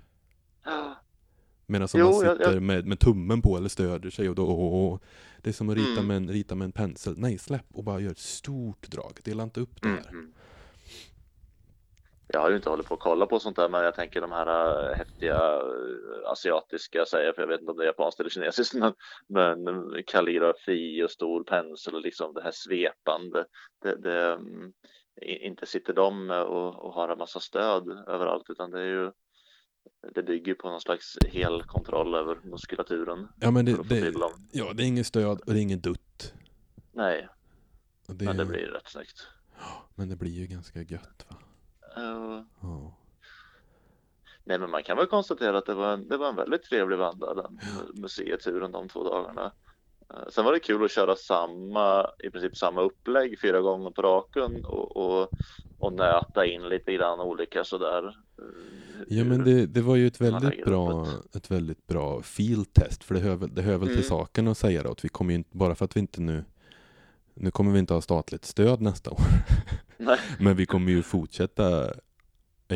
Medan om Jo, man jag- sitter jag- Med, med tummen på eller stöder sig och då, åh, åh, det är som att rita, Mm. med en, rita med en pensel. Nej, släpp och bara gör ett stort drag. Dela inte upp det Mm, här. mm. Jag har ju inte hållit på att kolla på sånt där men jag tänker de här äh, häftiga äh, asiatiska säger jag, för jag vet inte om det är japanskt eller kinesiskt men, men kalligrafi och stor pensel och liksom det här svepande. Det, det, mm, inte sitter de och, och har en massa stöd överallt utan det är ju det bygger på någon slags hel kontroll över muskulaturen. Ja, men det, det, ja, det är inget stöd och det är inget dutt. Nej, det, men det blir rätt snyggt. men det blir ju ganska gött va? Uh, Ja. Nej, men man kan väl konstatera att det var en, det var en väldigt trevlig vända den museituren de två dagarna. Eh, Sen var det kul att köra samma, i princip samma upplägg fyra gånger på raken och, och, och nöta in lite grann olika sådär. eh, Ja men det, det var ju ett väldigt bra, upp ett väldigt bra field test för det hör väl, det hör väl till Mm. saken att säga då att vi kommer ju inte, bara för att vi inte nu nu kommer vi inte ha statligt stöd nästa år men vi kommer ju fortsätta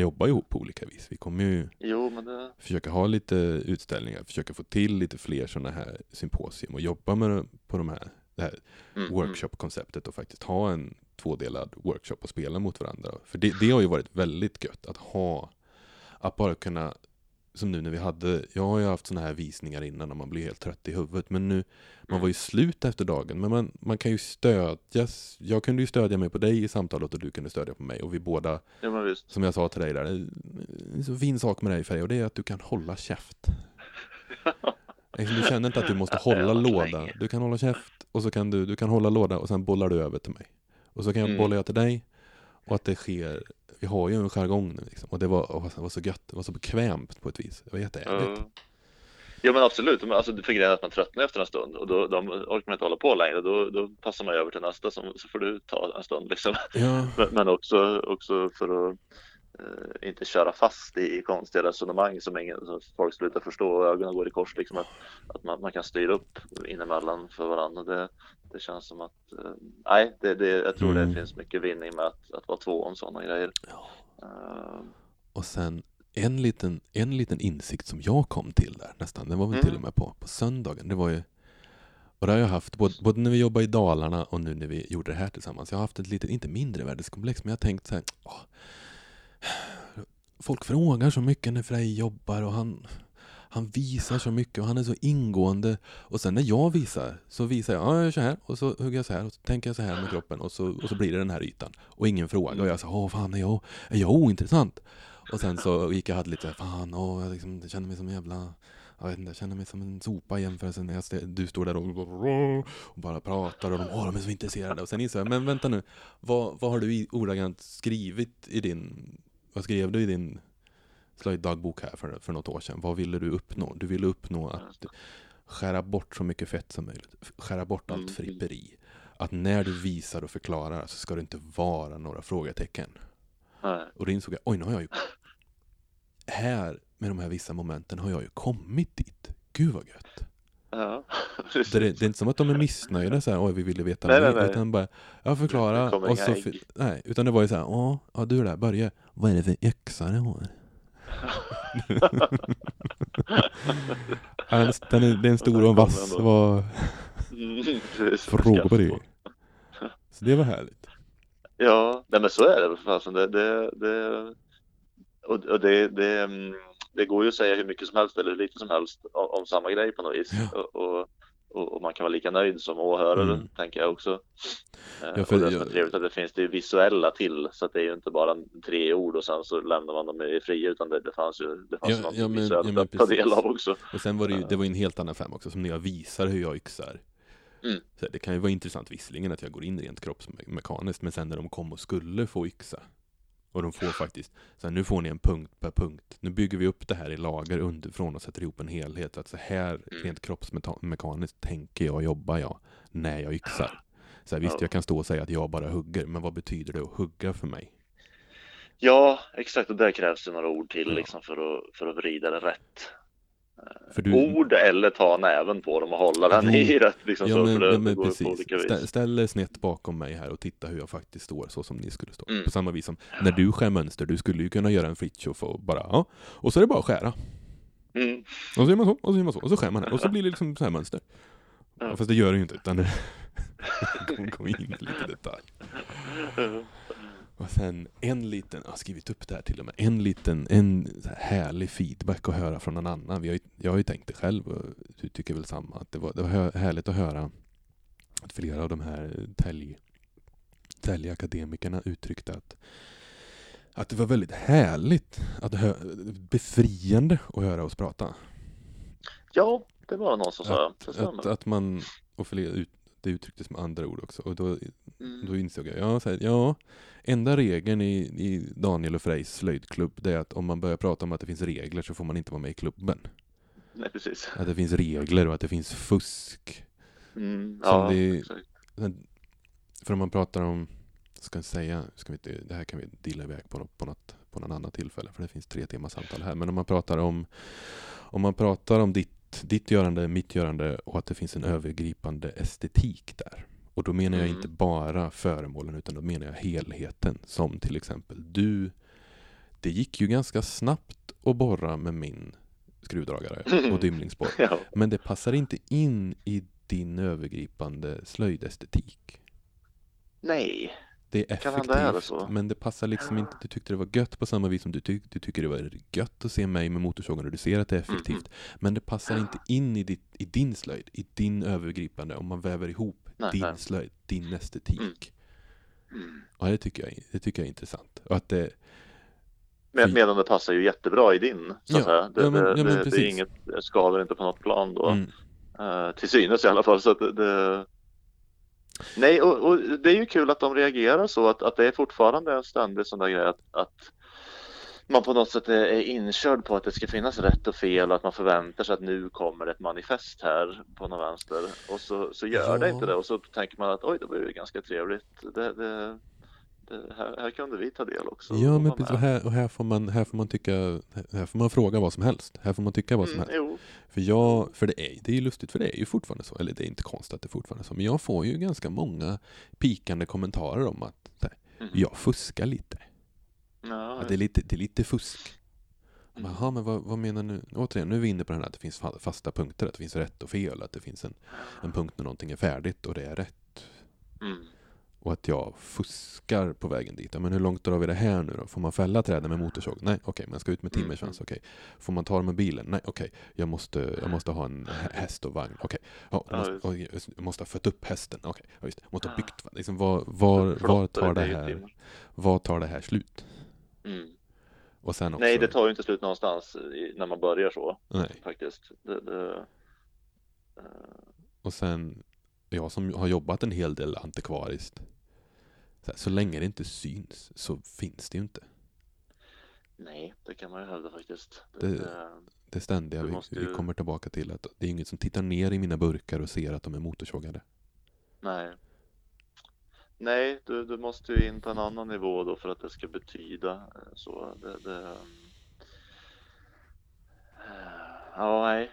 jobba ihop på olika vis. Vi kommer ju jo, det, försöka ha lite utställningar, försöka få till lite fler sådana här symposium och jobba med på de här, det här mm, mm. workshop-konceptet och faktiskt ha en tvådelad workshop och spela mot varandra. För det, det har ju varit väldigt gött att ha, att bara kunna som nu när vi hade, jag har ju haft sådana här visningar innan och man blir helt trött i huvudet men nu, man var ju slut efter dagen men man, man kan ju stödjas, jag kunde ju stödja mig på dig i samtalet och du kunde stödja på mig och vi båda, Ja, som jag sa till dig där, en så fin sak med dig Frej och det är att du kan hålla käft. Liksom, Du känner inte att du måste Det hålla låda, du kan hålla käft och så kan du, du kan hålla låda och sen bollar du över till mig. Och så kan jag Mm. bolla jag till dig och att det sker, vi har ju en jargong nu liksom. Och det var, det var så gött, det var så bekvämt på ett vis. Det var jättehärligt. Ja. Ja men absolut, alltså, för grejen är att man tröttnar efter en stund och då, då orkar man inte hålla på längre. Då, då passar man över till nästa som, så får du ta en stund liksom. Ja, Men, men också, också för att inte köra fast i, konstiga resonemang som, ingen, som folk slutar förstå och ögonen går i kors. Liksom att, att man, man kan styra upp inemellan för varandra. Det, det känns som att, eh, nej, det, det, jag tror Mm. det finns mycket vinning med att, att vara två om sådana grejer. Ja. Eh, och sen en liten, en liten insikt som jag kom till där nästan, det var väl Mm. till och med på, på söndagen. Det var ju, och det har jag haft både, både när vi jobbade i Dalarna och nu när vi gjorde det här tillsammans. Jag har haft ett litet, inte mindre värdeskomplex, men jag har tänkt så här, åh, folk frågar så mycket när Frej jobbar och han, han visar så mycket och han är så ingående. Och sen när jag visar så visar jag, ja, jag gör så här och så hugger jag så här och så tänker jag så här med kroppen och så, och så blir det den här ytan. Och ingen fråga och jag sa, åh fan är jag, är jag ointressant? Och sen så gick jag och hade lite, fan, åh, jag liksom, känner mig som en jävla jag vet inte, jag känner mig som en sopa i jämförelse när jag du står där och, och bara pratar och de, åh, de är så intresserade. Och sen inser jag, men vänta nu, vad, vad har du ordagrant skrivit i din, vad skrev du i din slöjddagbok här för, för något år sedan? Vad ville du uppnå? Du ville uppnå att skära bort så mycket fett som möjligt, skära bort allt Mm. fripperi. Att när du visar och förklarar så ska det inte vara några frågetecken. nej. Och då insåg jag, oj nu har jag ju här med de här vissa momenten har jag ju kommit dit. Gud vad gött. Ja, Det är, det är inte som att de är missnöjda så här, oj vi ville veta Nej, mer, nej, nej. utan bara, Det kommer och så, ägg. nej, utan det var ju så här, åh, ja du där, Börje, vad är det för yxa du har? Ja, den- den är, det är en stor och en vass, vad Mm, frågor på det. Så det var härligt. Ja, nej men så är det. för fasen. Det, det, det, och, och det, det, mm, det går ju att säga hur mycket som helst eller hur lite som helst om, samma grej på något vis. Ja. Och, och, och, man kan vara lika nöjd som åhörare, Mm. tänker jag också. Eh, Ja, för och det som är trevligt att det finns det visuella till, så att det är ju inte bara tre ord och sen så lämnar man dem i fria, utan det, det fanns ju det fanns Ja, något ja, men- visuellt ja, men att ta del av också. Och sen var det ju, det var ju en helt annan femma också, som när jag visar hur jag yxar. Mm. Så det kan ju vara intressant visserligen att jag går in rent kroppsmekaniskt, men sen när de kom och skulle få yxa, och de får faktiskt, så här, nu får ni en punkt per punkt. Nu bygger vi upp det här i lager underifrån och sätter ihop en helhet. Att så här Mm. rent kroppsmekaniskt tänker jag jobba jag när jag yxar. Så här, visst, Ja. jag kan stå och säga att jag bara hugger, men vad betyder det att hugga för mig? Ja, exakt. Och där krävs det några ord till Ja. liksom för att, för att vrida det rätt. Du, ord eller ta näven på dem och hålla den Jo. i rätt. Liksom, Ja så, men, det, men precis. Stä, ställ er snett bakom mig här och titta hur jag faktiskt står så som ni skulle stå. Mm. På samma vis som när du skär mönster, du skulle ju kunna göra en Fritiof och bara ja, och så är det bara att skära. Mm. Och så gör man så, och så gör man så, och så skär man här, och så blir det liksom så här mönster. Ja. Fast det gör det ju inte, utan det går in i lite detalj. Och sen en liten, jag har skrivit upp det här till och med, en liten, en här härlig feedback att höra från någon annan. Vi har ju, jag har ju tänkt det själv, och du tycker väl samma, att det var, det var härligt att höra att flera av de här tälj, täljakademikerna uttryckte att, att det var väldigt härligt, att hö, befriande att höra oss prata. Ja, det var någon som sa. Att, att, att man, och flera, ut, det uttrycktes med andra ord också, och då Mm. då insåg jag, ja, så här, ja enda regeln i, i Daniel och Frejs slöjdklubb det är att om man börjar prata om att det finns regler så får man inte vara med i klubben. Nej, precis. Att det finns regler och att det finns fusk. Mm. Ja, det- exakt. För om man pratar om, ska jag säga, ska vi inte, det här kan vi dilla iväg på, på, något, på något annat tillfälle för det finns tre timmars samtal här. Men om man pratar om, om man pratar om ditt, ditt görande, mitt görande och att det finns en övergripande estetik där. Och då menar jag Mm. inte bara föremålen utan då menar jag helheten. Som till exempel du, det gick ju ganska snabbt att borra med min skruvdragare och dymlingsborr. Ja. Men det passar inte in i din övergripande slöjdestetik. Nej, Det är är det effektivt, så. men det passar liksom inte. Du tyckte det var gött på samma vis som du, tyck, du tycker det var gött att se mig med motorsågen och du ser att det är effektivt. Men det passar inte in i, ditt, i din slöjd, i din övergripande, om man väver ihop Nej, din nej. slöjd, din estetik. Mm. Ja, det tycker, jag, det tycker jag är intressant. Och att det, Med, medan det passar ju jättebra i din, så att Ja, säga. Det, ja, men- ja, men det, det är inget, skadar inte på något plan då. mm, Eh, till synes i alla fall. Så att det... Nej, och, och det är ju kul att de reagerar så att, att det är fortfarande en ständig sån där grej att, att man på något sätt är, är inkörd på att det ska finnas rätt och fel och att man förväntar sig att nu kommer ett manifest här på någon vänster och så, så gör det Ja. inte det och så tänker man att oj, det var ju ganska trevligt. Det, det, det, här, här kunde vi ta del också. ja, men precis, och här, och här, får man, här får man tycka, här får man fråga vad som helst. Här får man tycka vad som Mm, helst. jo, För jag, för det är, det är ju lustigt, för det är ju fortfarande så, eller det är inte konstigt att det är fortfarande så, men jag får ju ganska många pikande kommentarer om att här, Mhm. jag fuskar lite. ja, Att det, är lite det är lite fusk. Mm. Jaha, men vad, vad menar du? Återigen, nu är vi inne på den här att det finns fa- fasta punkter, att det finns rätt och fel, att det finns en, en punkt när någonting är färdigt och det är rätt. mm. Och att jag fuskar på vägen dit. Men hur långt drar vi det här nu då? Får man fälla träden med motorsåg? Nej, okej, men jag ska ut med Mm, timmersvans? Okej. Får man ta dem med bilen? Nej, okej, jag, måste, jag måste ha en hä- häst och vagn? Okej, ja, jag, Ja, måste, jag måste ha fött upp hästen? Okej, ja, just. Jag måste ha byggt liksom, var, var, var, tar det här, var tar det här slut? Mm. Och sen också, Nej, det tar ju inte slut någonstans i, när man börjar så nej. faktiskt. Det, det, eh, Och sen, jag som har jobbat en hel del antikvariskt, så, här, så länge det inte syns så finns det ju inte. nej, det kan man ju hävda faktiskt. Det- det, Det ständiga vi, måste vi ju- kommer tillbaka till att det är ingen som tittar ner i mina burkar och ser att de är motorsågade. nej. Nej, du, du måste ju in på en annan nivå då för att det ska betyda eh, så. Det, det, eh, ja, nej.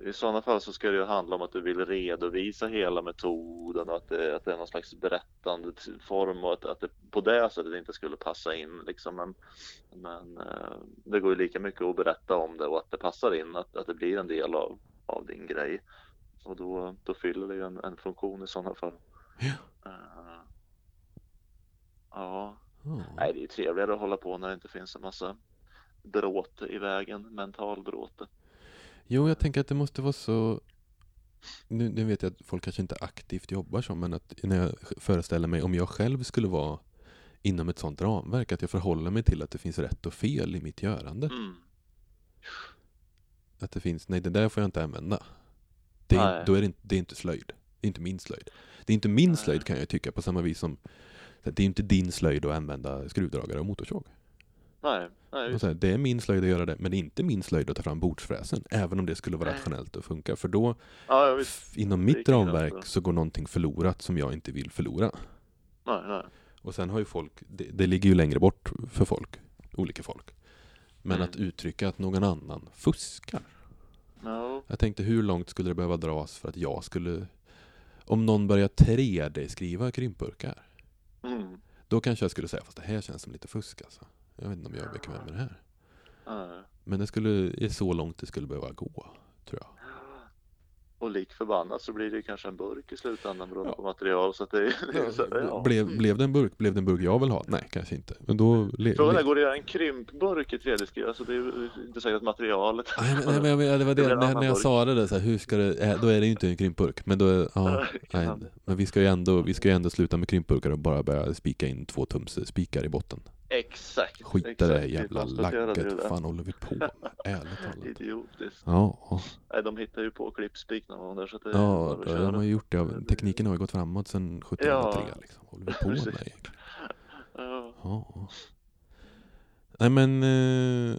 I sådana fall så ska det ju handla om att du vill redovisa hela metoden och att det, att det är någon slags berättande form och att, att det på det sättet inte skulle passa in liksom. Men, men eh, det går ju lika mycket att berätta om det och att det passar in, att, att det blir en del av, av din grej. Och då, då fyller det ju en, en funktion i sådana fall. Ja. Eh, ja, Ja. nej det är ju trevligare att hålla på när det inte finns en massa bråte i vägen, mental bråte. Jo, jag tänker att det måste vara så... Nu, nu vet jag att folk kanske inte aktivt jobbar så, men att när jag föreställer mig om jag själv skulle vara inom ett sånt ramverk, att jag förhåller mig till att det finns rätt och fel i mitt görande. Mm. Att det finns, nej det där får jag inte använda. Det är, då är det, inte, det är inte slöjd. Det är inte min slöjd. Det är inte min slöjd kan jag tycka på samma vis som det är inte din slöjd att använda skruvdragare och motorsåg. Nej, nej, här, det är min slöjd att göra det, men det är inte min slöjd att ta fram bordsfräsen. Även om det skulle vara Nej. rationellt och funka. För då, ja, inom mitt ramverk, så går någonting förlorat som jag inte vill förlora. Nej, nej. Och sen har ju folk, det, det ligger ju längre bort för folk, olika folk. Men Mm. att uttrycka att någon annan fuskar. No. Jag tänkte hur långt skulle det behöva dras för att jag skulle Om någon börjar 3D-skriva krympburkar Mm. Då kanske jag skulle säga fast det här känns som lite fusk alltså. Jag vet inte om jag är bekväm med det här. Men det skulle, är så långt det skulle behöva gå, tror jag. Och lik förbannat så blir det kanske en burk i slutändan beroende Ja. på material. Så att det, är så, ja. Blev, blev det en burk? Blev det en burk jag vill ha? Nej, kanske inte. Men då... Frågan är, går det att göra en krympburk i 3D-skriv? Alltså det är inte säkert att materialet. Nej, men, nej, men, det var Det det, när, när jag sa det där, så här, hur ska det, eh, då är det ju inte en krympburk. Men då, ja, nej, men vi ska ju ändå, vi ska ju ändå sluta med krympburkar och bara börja spika in två tums spikar i botten. Exakt. Skita i det Vi jävla lagget, fan håller vi på med? Ärligt talat. Idiotiskt. Ja. Nej, de hittar ju på klippspik någon gång där så att det ja de har ju gjort det. Tekniken har ju gått framåt sedan 1703 Ja. liksom. Håller vi på med egentligen? Ja. ja. Nej men... Eh,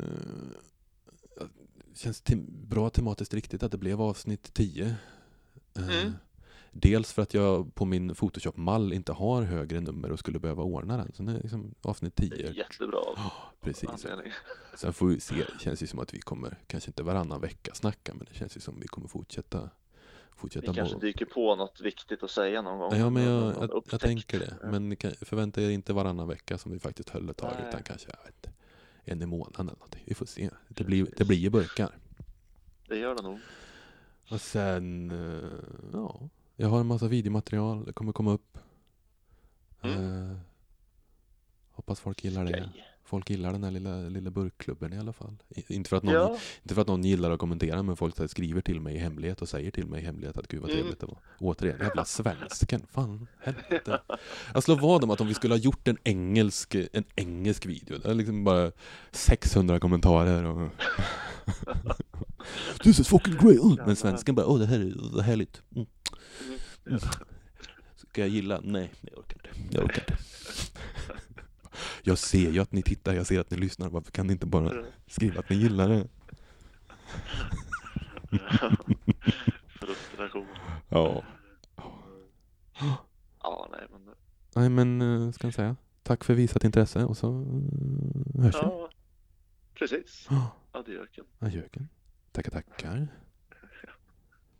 känns te- bra tematiskt riktigt att det blev avsnitt 10. Eh, Mm. Dels för att jag på min Photoshop-mall inte har högre nummer och skulle behöva ordna den. Så det är liksom avsnitt Det är 10. jättebra Ja, precis. anledning. Sen får vi se. Det känns ju som att vi kommer, kanske inte varannan vecka snacka, men det känns ju som att vi kommer fortsätta. fortsätta Vi kanske dyker på något viktigt att säga någon gång. Ja, men jag, jag, jag tänker det. Men förvänta er inte varannan vecka som vi faktiskt höll ett tag, Nej. utan kanske vet, en i månaden eller någonting. Vi får se. Det blir, det blir ju burkar. Det gör det nog. Och sen, eh, ja, jag har en massa videomaterial, det kommer komma upp. Mm. Eh, hoppas folk gillar det. Grej. Folk gillar den här lilla, lilla burkklubben i alla fall. Inte för, att någon, Ja, inte för att någon gillar att kommentera, men folk här skriver till mig i hemlighet och säger till mig i hemlighet att gud vad Mm. trevligt det var. Återigen, jävla svensken. Fan, helvete. Jag slår vad om att om vi skulle ha gjort en engelsk, en engelsk video, det är liksom bara 600 kommentarer och This is fucking great! Men svensken bara, åh det här är härligt. Mm. Mm. Ska jag gilla? Nej, jag orkar inte. Jag orkar inte. Jag ser ju att ni tittar, jag ser att ni lyssnar. Varför kan ni inte bara skriva att ni gillar det? Frustration. Ja. Ja, nej men. Nej men, eh, ska jag säga. Tack för visat intresse och så eh, hörs vi. Ja, precis. Adjöken. adjöken. Tackar, tackar.